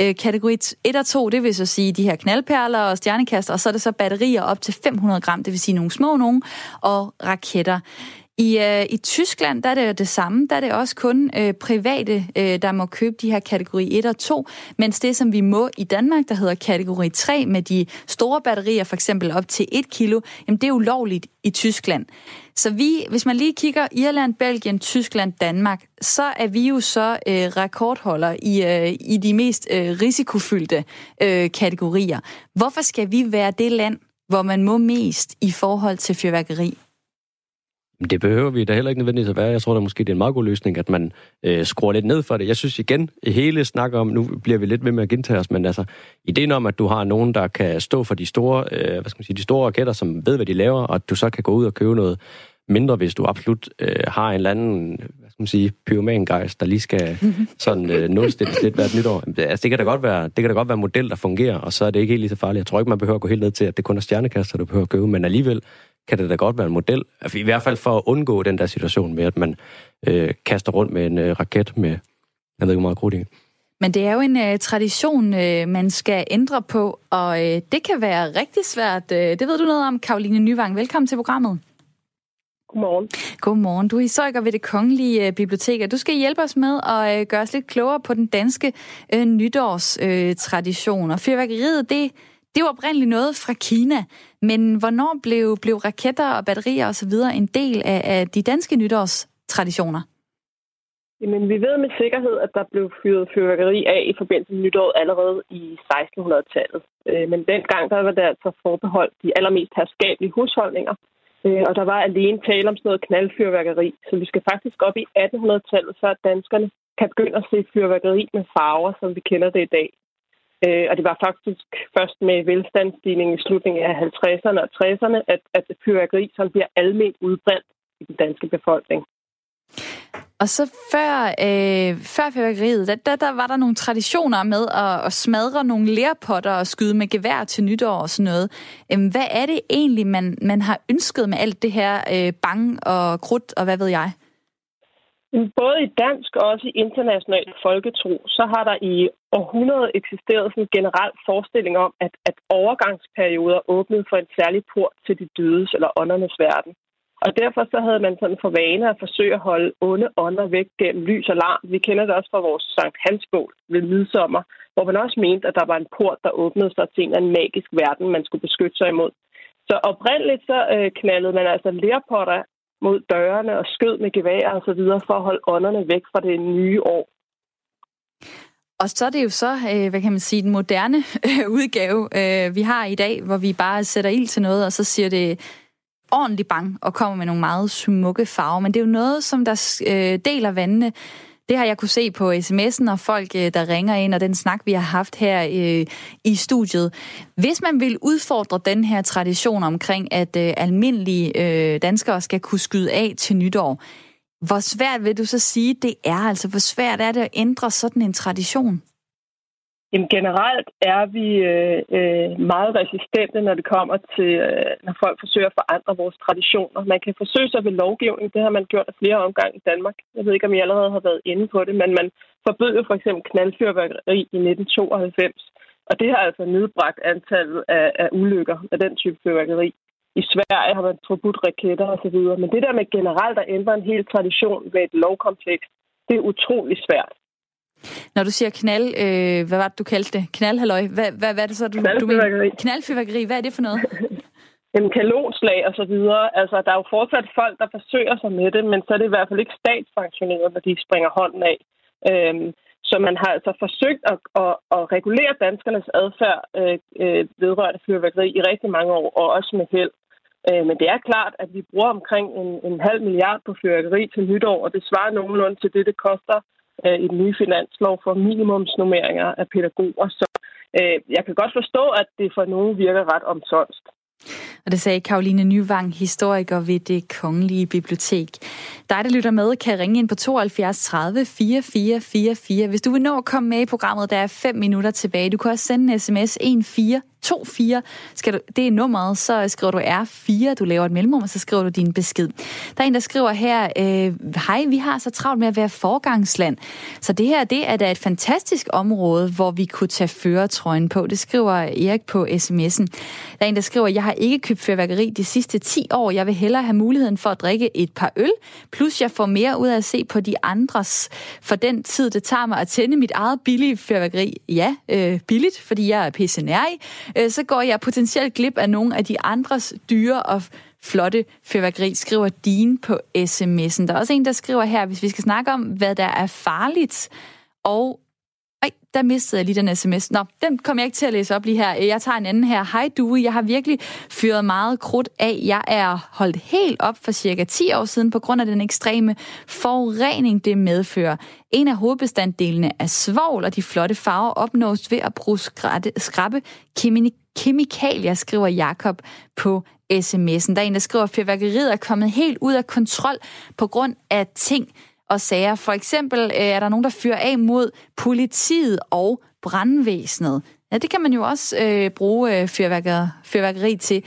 Øh, kategori 1 og 2, det vil så sige de her knaldperler og stjernekaster, og så er det så batterier op til 500 gram, det vil sige nogle små nogen, og raketter. I, øh, I Tyskland der er det jo det samme. Der er det også kun øh, private, øh, der må købe de her kategori 1 og 2, mens det, som vi må i Danmark, der hedder kategori 3 med de store batterier, for eksempel op til 1 kilo, jamen det er ulovligt i Tyskland. Så vi, hvis man lige kigger Irland, Belgien, Tyskland, Danmark, så er vi jo så øh, rekordholder i, øh, i de mest øh, risikofyldte øh, kategorier. Hvorfor skal vi være det land, hvor man må mest i forhold til fyrværkeri? Det behøver vi da heller ikke nødvendigvis at være. Jeg tror da måske, det er en meget god løsning, at man øh, skruer lidt ned for det. Jeg synes igen, hele snak om, nu bliver vi lidt ved med at gentage os, men altså, ideen om, at du har nogen, der kan stå for de store, øh, hvad skal man sige, de store raketter, som ved, hvad de laver, og at du så kan gå ud og købe noget mindre, hvis du absolut øh, har en eller anden, hvad skal man sige, pyromangejs, der lige skal sådan øh, nulstilles lidt hvert nytår. Altså, det kan da godt være, det kan da godt være en model, der fungerer, og så er det ikke helt lige så farligt. Jeg tror ikke, man behøver at gå helt ned til, at det kun er stjernekaster, du behøver at købe, men alligevel kan det da godt være en model. Altså, I hvert fald for at undgå den der situation med, at man øh, kaster rundt med en øh, raket med, jeg ved ikke, hvor meget krudt men det er jo en øh, tradition, øh, man skal ændre på, og øh, det kan være rigtig svært. Øh, det ved du noget om, Karoline Nyvang. Velkommen til programmet. Godmorgen. Godmorgen. Du er historiker ved det Kongelige øh, Bibliotek, og du skal hjælpe os med at øh, gøre os lidt klogere på den danske øh, nytårstradition. Øh, og fyrværkeriet, det, det var oprindeligt noget fra Kina, men hvornår blev, blev raketter og batterier osv. en del af, af de danske nytårstraditioner? Jamen, vi ved med sikkerhed, at der blev fyret fyrværkeri af i forbindelse med nytåret allerede i 1600-tallet. Øh, men dengang der var det altså forbeholdt de allermest herskabelige husholdninger, øh, og der var alene tale om sådan noget knaldfyrværkeri. Så vi skal faktisk op i 1800-tallet, så danskerne kan begynde at se fyrværkeri med farver, som vi kender det i dag. Øh, og det var faktisk først med velstandsstigningen i slutningen af 50'erne og 60'erne, at, at fyrværkeri sådan bliver almindeligt udbrændt i den danske befolkning. Og så før, øh, før fyrværkeriet, der, der, der var der nogle traditioner med at, at smadre nogle lærpotter og skyde med gevær til nytår og sådan noget. Øh, hvad er det egentlig, man, man har ønsket med alt det her øh, bang og krudt og hvad ved jeg? Både i dansk og også i international folketro, så har der i århundreder eksisteret sådan en generel forestilling om, at, at overgangsperioder åbnede for en særlig port til de dødes eller åndernes verden. Og derfor så havde man sådan for vane at forsøge at holde onde ånder væk gennem lys og larm. Vi kender det også fra vores Sankt Hansbål ved midsommer, hvor man også mente, at der var en port, der åbnede sig til en eller anden magisk verden, man skulle beskytte sig imod. Så oprindeligt så øh, knaldede man altså lærpotter mod dørene og skød med gevær og så videre for at holde ånderne væk fra det nye år. Og så er det jo så, øh, hvad kan man sige, den moderne øh, udgave, øh, vi har i dag, hvor vi bare sætter ild til noget, og så siger det ordentlig bang og kommer med nogle meget smukke farver. Men det er jo noget, som der deler vandene. Det har jeg kunne se på sms'en og folk, øh, der ringer ind, og den snak, vi har haft her øh, i studiet. Hvis man vil udfordre den her tradition omkring, at øh, almindelige øh, danskere skal kunne skyde af til nytår, hvor svært vil du så sige, det er? Altså, hvor svært er det at ændre sådan en tradition? Jamen, generelt er vi øh, øh, meget resistente, når det kommer til, øh, når folk forsøger at forandre vores traditioner. Man kan forsøge sig ved lovgivning. Det har man gjort af flere omgange i Danmark. Jeg ved ikke, om I allerede har været inde på det, men man forbød jo for eksempel knaldfyrværkeri i 1992. Og det har altså nedbragt antallet af, af ulykker af den type fyrværkeri. I Sverige har man forbudt raketter osv. Men det der med generelt at ændre en hel tradition ved et lovkompleks, det er utrolig svært. Når du siger knald, øh, hvad var det, du kaldte det? Knaldhalløj. Hvad, hvad, hvad er det så, du, du mener? Knaldfyrværkeri. Hvad er det for noget? en kanonslag og så videre. Altså, der er jo fortsat folk, der forsøger sig med det, men så er det i hvert fald ikke statssanktioneret, når de springer hånden af. Øhm, så man har altså forsøgt at, at, at regulere danskernes adfærd øh, øh, vedrørende fyrværkeri i rigtig mange år, og også med held. Øh, men det er klart, at vi bruger omkring en, en halv milliard på fyrværkeri til nytår, og det svarer nogenlunde til det, det koster øh, i den nye finanslov for minimumsnummeringer af pædagoger. Så øh, jeg kan godt forstå, at det for nogen virker ret omsonst. Og det sagde Karoline Nyvang, historiker ved det Kongelige Bibliotek. Dig, der lytter med, kan ringe ind på 72 30 4444. Hvis du vil nå at komme med i programmet, der er 5 minutter tilbage. Du kan også sende en sms 14 24. Skal du, det er nummeret, så skriver du R4, du laver et mellemrum, og så skriver du din besked. Der er en, der skriver her, øh, hej, vi har så travlt med at være forgangsland. Så det her, det er da et fantastisk område, hvor vi kunne tage føretrøjen på. Det skriver Erik på sms'en. Der er en, der skriver, jeg har ikke købt fyrværkeri de sidste 10 år. Jeg vil hellere have muligheden for at drikke et par øl, plus jeg får mere ud af at se på de andres for den tid, det tager mig at tænde mit eget billige fyrværkeri. Ja, øh, billigt, fordi jeg er pisse øh, så går jeg potentielt glip af nogle af de andres dyre og flotte fyrværkeri, skriver Dean på sms'en. Der er også en, der skriver her, hvis vi skal snakke om, hvad der er farligt og ej, der mistede jeg lige den sms. Nå, den kommer jeg ikke til at læse op lige her. Jeg tager en anden her. Hej du, jeg har virkelig fyret meget krudt af. Jeg er holdt helt op for cirka 10 år siden på grund af den ekstreme forurening, det medfører. En af hovedbestanddelene er svovl, og de flotte farver opnås ved at bruge skrabe kemikalier, skriver Jakob på sms'en. Der er en, der skriver, at fyrværkeriet er kommet helt ud af kontrol på grund af ting, og sager. For eksempel øh, er der nogen, der fyrer af mod politiet og brandvæsenet. Ja, det kan man jo også øh, bruge øh, fyrværkeri, fyrværkeri til.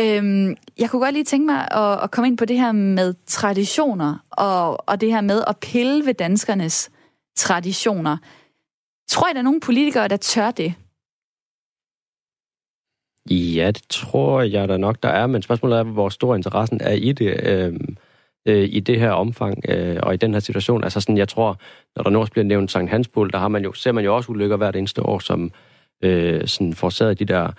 Øhm, jeg kunne godt lige tænke mig at, at komme ind på det her med traditioner, og, og det her med at pille ved danskernes traditioner. Tror I, der er nogle politikere, der tør det? Ja, det tror jeg da nok, der er, men spørgsmålet er, hvor stor interessen er i det. Øhm, øh, i det her omfang øh, og i den her situation. Altså sådan, jeg tror, når der nu også bliver nævnt Sankt Hanspol, der har man jo, ser man jo også ulykker hvert eneste år, som øh, sådan forårsager de der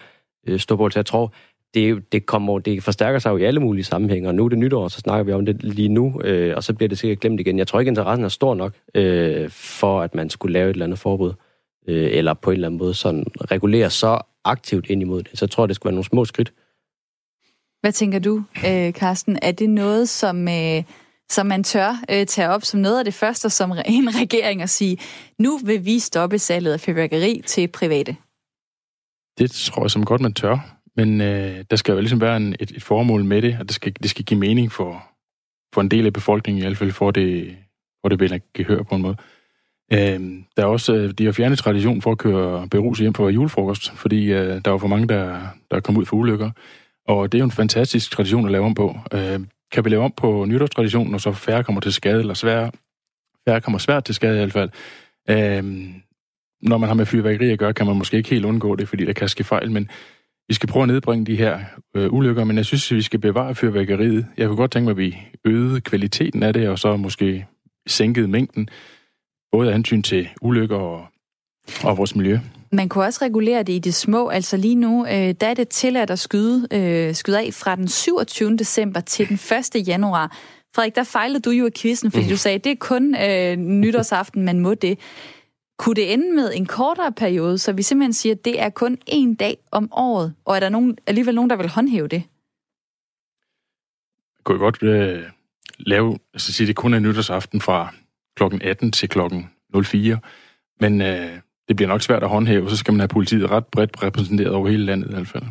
øh, storbål. Så jeg tror, det, det, kommer, det forstærker sig jo i alle mulige sammenhænge, og nu er det nytår, så snakker vi om det lige nu, øh, og så bliver det sikkert glemt igen. Jeg tror ikke, interessen er stor nok øh, for, at man skulle lave et eller andet forbud, øh, eller på en eller anden måde sådan regulere så aktivt ind imod det. Så jeg tror, det skulle være nogle små skridt. Hvad tænker du, øh, Carsten? Er det noget, som, øh, som man tør øh, tage op som noget af det første som en regering at sige, nu vil vi stoppe salget af fyrværkeri til private? Det tror jeg som godt, man tør. Men øh, der skal jo ligesom være en, et, et formål med det, og det skal, det skal give mening for, for en del af befolkningen, i hvert fald for det, for det vil gehør på en måde. Øh, der er også, øh, de har fjernet tradition for at køre berus hjem for julefrokost, fordi øh, der var for mange, der, der kom ud for ulykker. Og det er jo en fantastisk tradition at lave om på. Øh, kan vi lave om på nytårstraditionen, og så færre kommer til skade, eller svære, færre kommer svært til skade i hvert fald. Øh, når man har med fyrværkeri at gøre, kan man måske ikke helt undgå det, fordi der kan ske fejl, men vi skal prøve at nedbringe de her øh, ulykker, men jeg synes, at vi skal bevare fyrværkeriet. Jeg kunne godt tænke mig, at vi øgede kvaliteten af det, og så måske sænkede mængden, både af hensyn til ulykker og, og vores miljø. Man kunne også regulere det i det små. Altså lige nu, øh, der er det tilladt at skyde, øh, skyde af fra den 27. december til den 1. januar. Frederik, der fejlede du jo i quizzen, fordi mm. du sagde, at det er kun øh, nytårsaften, man må det. Kunne det ende med en kortere periode, så vi simpelthen siger, at det er kun én dag om året, og er der nogen, alligevel nogen, der vil håndhæve det? Jeg kunne godt øh, lave, altså sige, det kun er nytårsaften fra klokken 18 til klokken 04, men øh, det bliver nok svært at håndhæve, så skal man have politiet ret bredt repræsenteret over hele landet i hvert fald.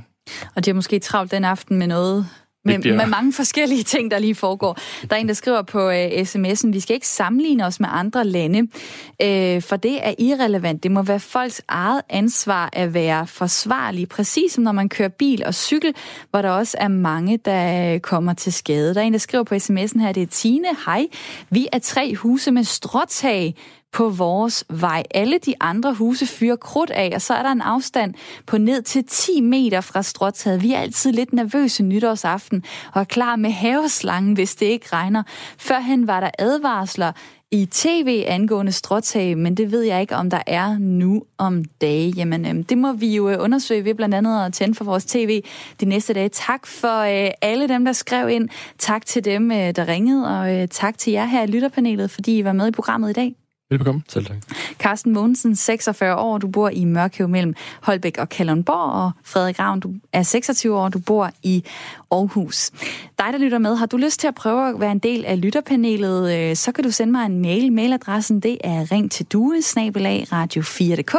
Og det er måske travlt den aften med noget, med, med mange forskellige ting, der lige foregår. Der er en, der skriver på uh, sms'en, vi skal ikke sammenligne os med andre lande, uh, for det er irrelevant. Det må være folks eget ansvar at være forsvarlige, præcis som når man kører bil og cykel, hvor der også er mange, der kommer til skade. Der er en, der skriver på sms'en her, det er Tine, hej, vi er tre huse med stråtag, på vores vej. Alle de andre huse fyrer krudt af, og så er der en afstand på ned til 10 meter fra stråtaget. Vi er altid lidt nervøse nytårsaften og er klar med haveslangen, hvis det ikke regner. Førhen var der advarsler i tv angående stråtag, men det ved jeg ikke, om der er nu om dage. Jamen, øhm, det må vi jo øh, undersøge ved blandt andet at tænde for vores tv de næste dage. Tak for øh, alle dem, der skrev ind. Tak til dem, øh, der ringede, og øh, tak til jer her i lytterpanelet, fordi I var med i programmet i dag. Velbekomme. Selv tak. Carsten Mogensen, 46 år, du bor i Mørkøv mellem Holbæk og Kalundborg, og Frederik Ravn, du er 26 år, du bor i Aarhus. Dig, der lytter med, har du lyst til at prøve at være en del af lytterpanelet, øh, så kan du sende mig en mail. Mailadressen det er ring til due, radio4.dk.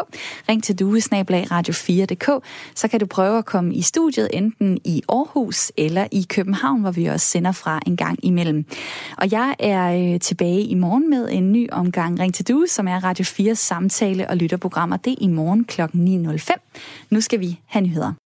Ring til due, radio4.dk. Så kan du prøve at komme i studiet enten i Aarhus eller i København, hvor vi også sender fra en gang imellem. Og jeg er øh, tilbage i morgen med en ny omgang Ring til du, som er Radio 4 samtale- og lytterprogrammer. Det er i morgen kl. 9.05. Nu skal vi have nyheder.